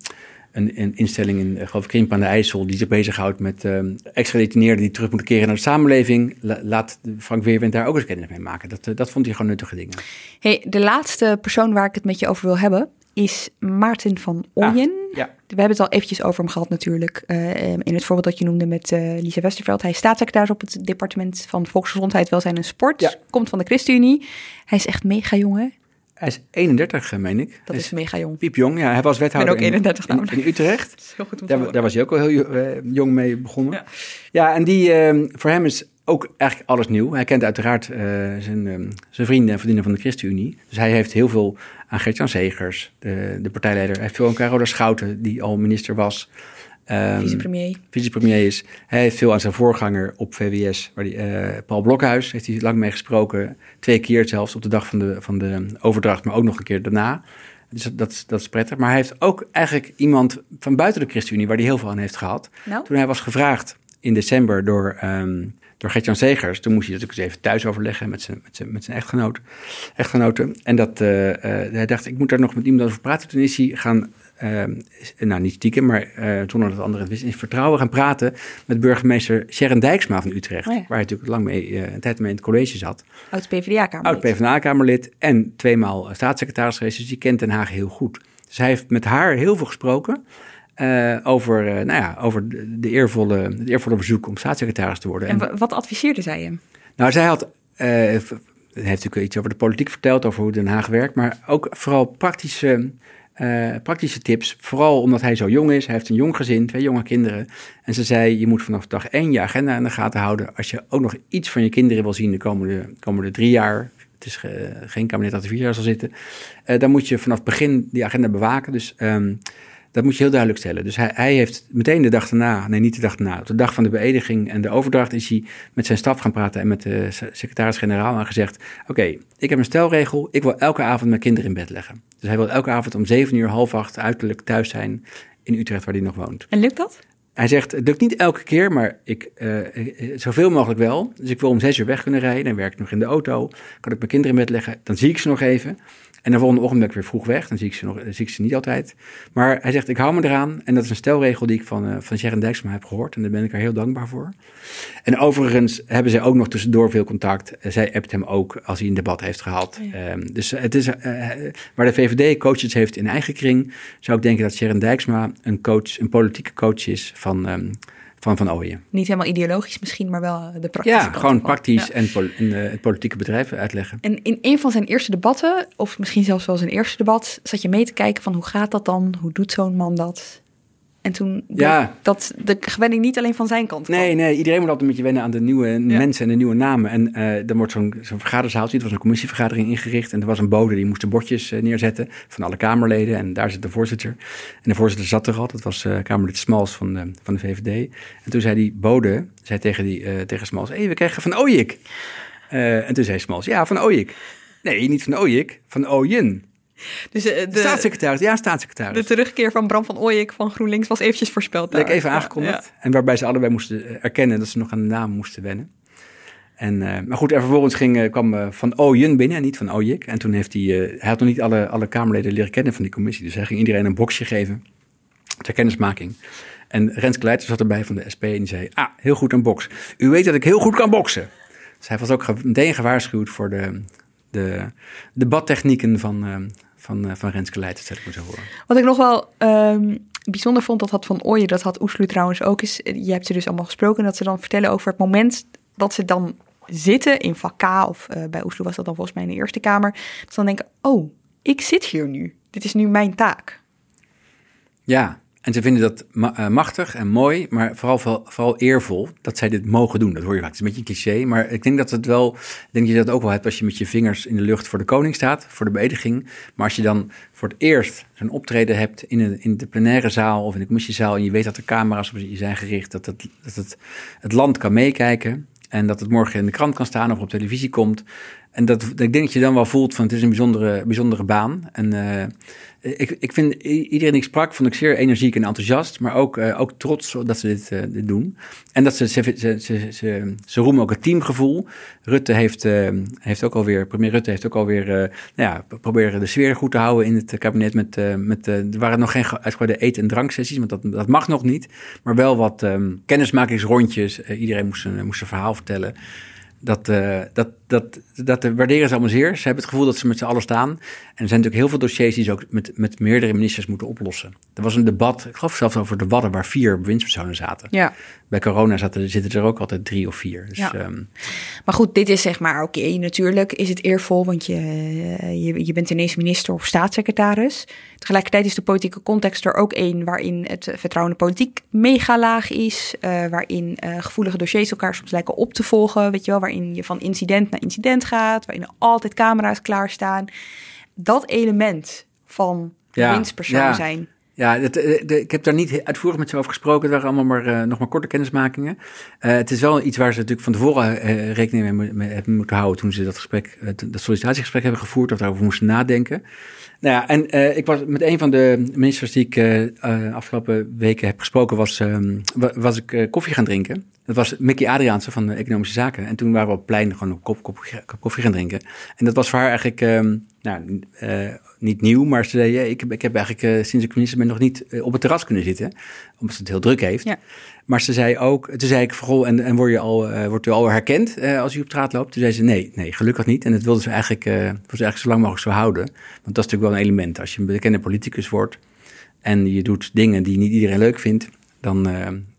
een, een instelling in, eh, geloof ik, Krimp aan de IJssel, die zich bezighoudt met ehm extra gedetineerden die terug moeten keren naar de samenleving. La- laat Frank Weerwind daar ook eens kennis mee maken. Dat, eh, dat vond hij gewoon nuttige dingen. Hey, de laatste persoon waar ik het met je over wil hebben is Maarten van Ooyen. ja. We hebben het al eventjes over hem gehad natuurlijk. eh, in het voorbeeld dat je noemde met eh Lisa Westerveld. Hij is staatssecretaris op het departement van Volksgezondheid, Welzijn en Sport. Komt van de ChristenUnie. Hij is echt mega jong, hè? Hij is 31, eh, meen ik. Dat is mega jong. piepjong. Ja, hij was wethouder ook 31 in, in, in Utrecht. Heel goed om te Daar, daar was hij ook al heel eh, jong mee begonnen. Ja, en die, ehm, voor hem is ook eigenlijk alles nieuw. Hij kent uiteraard eh, zijn, ehm, zijn vrienden en vriendinnen van de ChristenUnie. Dus hij heeft heel veel aan Gert-Jan Segers, de, de partijleider. Hij heeft veel aan Carola Schouten, die al minister was. Ehm, Vicepremier. vicepremier is. Hij heeft veel aan zijn voorganger op VWS, waar die, eh, Paul Blokhuis, heeft hij lang mee gesproken. Twee keer zelfs op de dag van de, van de overdracht, maar ook nog een keer daarna. Dus dat, dat, is- dat is prettig. Maar hij heeft ook eigenlijk iemand van buiten de ChristenUnie, waar hij heel veel aan heeft gehad. Nou? Toen hij was gevraagd in december door, ehm door Gert-Jan Segers, toen moest hij natuurlijk eens even thuis overleggen met zijn, met zijn, met zijn echtgenoot, echtgenote. En dat, eh, eh, hij dacht, ik moet daar nog met iemand over praten. Toen is hij gaan, nou niet stiekem, maar eh, zonder dat anderen het wisten, in vertrouwen gaan praten met burgemeester Sharon Dijksma van Utrecht. Oh ja. Waar hij natuurlijk lang mee, eh, een tijd mee in het college zat. Oud PvdA-kamer. Oud PvdA-kamerlid en tweemaal staatssecretaris geweest. Dus die kent Den Haag heel goed. Dus hij heeft met haar heel veel gesproken eh, over, eh, nou ja, over de, eervolle, het eervolle verzoek om staatssecretaris te worden. En wa- wat adviseerde zij hem? Nou, zij had, eh, heeft natuurlijk iets over de politiek verteld, over hoe Den Haag werkt, maar ook vooral praktische, eh, praktische tips. Vooral omdat hij zo jong is, hij heeft een jong gezin, twee jonge kinderen. En ze zei, je moet vanaf dag één je agenda in de gaten houden. Als je ook nog iets van je kinderen wil zien de komende, komende drie jaar, het is ge- geen kabinet dat er vier jaar zal zitten, eh, dan moet je vanaf begin die agenda bewaken. Dus ehm, dat moet je heel duidelijk stellen. Dus hij, hij heeft meteen de dag daarna, nee niet de dag daarna, op de dag van de beëdiging en de overdracht is hij met zijn staf gaan praten en met de se- secretaris-generaal aan gezegd, oké, ik heb een stelregel, ik wil elke avond mijn kinderen in bed leggen. Dus hij wil elke avond om zeven uur, half acht uiterlijk thuis zijn in Utrecht waar hij nog woont. En lukt dat? Hij zegt, het lukt niet elke keer, maar ik, eh, zoveel mogelijk wel. Dus ik wil om zes uur weg kunnen rijden, dan werk ik nog in de auto. Kan ik mijn kinderen in bed leggen, dan zie ik ze nog even. En de volgende ochtend ben ik weer vroeg weg, dan zie ik ze, nog, zie ik ze niet altijd. Maar hij zegt, ik hou me eraan. En dat is een stelregel die ik van, eh van Sharon Dijksma heb gehoord. En daar ben ik er heel dankbaar voor. En overigens hebben zij ook nog tussendoor veel contact. Eh, Zij appt hem ook als hij een debat heeft gehad. Ehm, dus het is, eh, waar de VVD coaches heeft in eigen kring... zou ik denken dat Sharon Dijksma een, coach, een politieke coach is van... ehm, van Van Ooyen. Niet helemaal ideologisch misschien, maar wel eh, de praktische Ja, gewoon praktisch Ja. en, pol- en eh, het politieke bedrijf uitleggen. En in een van zijn eerste debatten, of misschien zelfs wel zijn eerste debat, zat je mee te kijken van hoe gaat dat dan? Hoe doet zo'n man dat? En toen Ja. dat de gewenning niet alleen van zijn kant kwam. Nee, nee, iedereen moet altijd een beetje wennen aan de nieuwe mensen en de nieuwe namen. En eh dan wordt zo'n zo'n vergaderzaaltje, het was een commissievergadering ingericht. En er was een bode, die moest de bordjes eh, neerzetten van alle Kamerleden. En daar zit de voorzitter. En de voorzitter zat er al, dat was eh, Kamerlid Smals van de, van de VVD. En toen zei die bode, zei tegen, die, tegen Smals, hé, we krijgen van Ooyik. En toen zei Smals, ja, van Ooyik. Nee, niet van Ooyik, van Ooyen. Dus eh, de, Staatssecretaris, ja, staatssecretaris. de terugkeer van Bram van Ooyek van GroenLinks was eventjes voorspeld. Leek daar. even Ja, aangekondigd. ja. En waarbij ze allebei moesten eh, erkennen dat ze nog aan de naam moesten wennen. En, eh, maar goed, en vervolgens ging, kwam Van Ooyen binnen en niet Van Ooyek. En toen heeft hij, hij had nog niet alle, alle Kamerleden leren kennen van die commissie. Dus hij ging iedereen een boxje geven ter kennismaking. En Renske Leijten zat erbij van de SP en die zei, ah, heel goed een box. U weet dat ik heel goed kan boksen. Dus hij was ook meteen gewaarschuwd voor de, de debattechnieken van, van, eh, van Renske Leijten, zet ik maar zo horen. Wat ik nog wel ehm, bijzonder vond, dat had Van Ooyen, dat had Oesloe trouwens ook eens. Je hebt ze dus allemaal gesproken, dat ze dan vertellen over het moment dat ze dan zitten in vak K, of eh, bij Oesloe was dat dan volgens mij in de Eerste Kamer. Dat ze dan denken, oh, ik zit hier nu. Dit is nu mijn taak. Ja, en ze vinden dat eh, machtig en mooi, maar vooral, vooral, eervol dat zij dit mogen doen. Dat hoor je vaak. Het is een beetje een cliché, maar ik denk dat het wel, denk je dat ook wel hebt als je met je vingers in de lucht voor de koning staat, voor de beëdiging. Maar als je dan voor het eerst zo'n optreden hebt in, een, in de plenaire zaal of in de commissiezaal en je weet dat er camera's op je zijn gericht, dat, dat het, het land kan meekijken en dat het morgen in de krant kan staan of op televisie komt. En dat, ik denk dat je dan wel voelt van het is een bijzondere, bijzondere baan. En eh, ik, ik vind iedereen die ik sprak, vond ik zeer energiek en enthousiast, maar ook, eh, ook trots dat ze dit, eh, dit doen. En dat ze, ze, ze, ze, roemen ook het teamgevoel. Rutte heeft, heeft ook alweer, premier Rutte heeft ook alweer, nou ja, proberen de sfeer goed te houden in het kabinet. Met, met, er waren nog geen ge- uitgebreide eten- en dranksessies, want dat, dat mag nog niet. Maar wel wat ehm, kennismakingsrondjes. Iedereen moest een, moest verhaal vertellen. Dat, eh, dat, dat, dat waarderen ze allemaal zeer. Ze hebben het gevoel dat ze met z'n allen staan. En er zijn natuurlijk heel veel dossiers die ze ook met, met meerdere ministers moeten oplossen. Er was een debat, ik geloof zelfs over de Wadden, waar vier bewindspersonen zaten. Ja. Bij corona zaten, zitten er ook altijd drie of vier. Dus, Ja. ehm, Maar goed, dit is zeg maar, oké, natuurlijk is het eervol, want je, je, je bent ineens minister of staatssecretaris. Tegelijkertijd is de politieke context er ook één waarin het vertrouwen in de politiek mega laag is, eh, waarin eh, gevoelige dossiers elkaar soms lijken op te volgen, weet je wel, waarin je van incident naar incident gaat, waarin er altijd camera's klaarstaan. Dat element van Ja, winstpersoon ja. zijn. Ja, het, eh, de, ik heb daar niet uitvoerig met ze over gesproken. Het waren allemaal maar, eh, nog maar korte kennismakingen. Eh, het is wel iets waar ze natuurlijk van tevoren rekening mee, hebben moeten houden... toen ze dat, gesprek, dat sollicitatiegesprek hebben gevoerd... of daarover moesten nadenken. Nou ja, en eh, ik was met een van de ministers die ik eh, afgelopen weken heb gesproken... was, ehm, wa- was ik koffie gaan drinken. Dat was Mickey Adriaanse van de Economische Zaken. En toen waren we op plein gewoon een kop, kop, kop koffie gaan drinken. En dat was voor haar eigenlijk... ehm, nou, eh, niet nieuw, maar ze zei, ja, ik, heb, ik heb eigenlijk eh, sinds ik minister ben nog niet eh, op het terras kunnen zitten, omdat ze het heel druk heeft. Ja. Maar ze zei ook, toen zei ik, vooral, en, en word je al, wordt u al herkend als u op straat loopt? Toen zei ze, nee, nee, gelukkig niet. En dat wilden ze eigenlijk, wilden ze eigenlijk zo lang mogelijk zo houden. Want dat is natuurlijk wel een element. Als je een bekende politicus wordt en je doet dingen die niet iedereen leuk vindt, dan,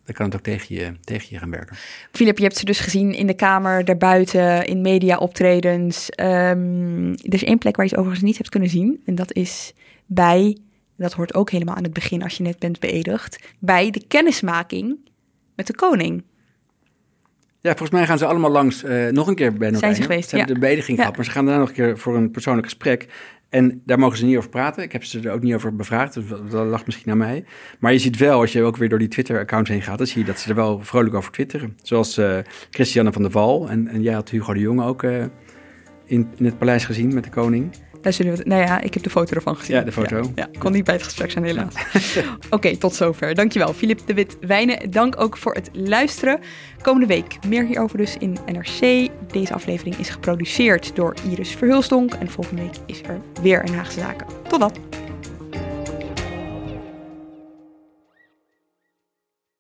dan kan het ook tegen je, tegen je gaan werken. Filip, je hebt ze dus gezien in de Kamer, daarbuiten, in media-optredens. Ehm, er is één plek waar je ze overigens niet hebt kunnen zien. En dat is bij, dat hoort ook helemaal aan het begin als je net bent beëdigd, bij de kennismaking met de koning. Ja, volgens mij gaan ze allemaal langs eh, nog een keer bij. Zijn ze geweest, Ze hebben de beëdiging Ja. gehad, maar ze gaan daarna nog een keer voor een persoonlijk gesprek. En daar mogen ze niet over praten. Ik heb ze er ook niet over bevraagd, dus dat lag misschien aan mij. Maar je ziet wel, als je ook weer door die Twitter-accounts heen gaat, dan zie je dat ze er wel vrolijk over twitteren. Zoals eh, Christiane van der Val. En, en jij had Hugo de Jonge ook eh, in, in het paleis gezien met de koning. Daar zullen we, het- nou ja, ik heb de foto ervan gezien. Ja, de foto. Ja, ja, kon niet bij het gesprek zijn helaas. Oké, tot zover. Dankjewel, Filip de Wit Wijnen. Dank ook voor het luisteren. Komende week meer hierover dus in NRC. Deze aflevering is geproduceerd door Iris Verhulstonk. En volgende week is er weer een Haagse Zaken. Tot dan.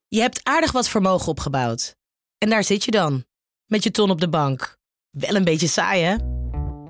Je hebt aardig wat vermogen opgebouwd. En daar zit je dan, met je ton op de bank. Wel een beetje saai, hè?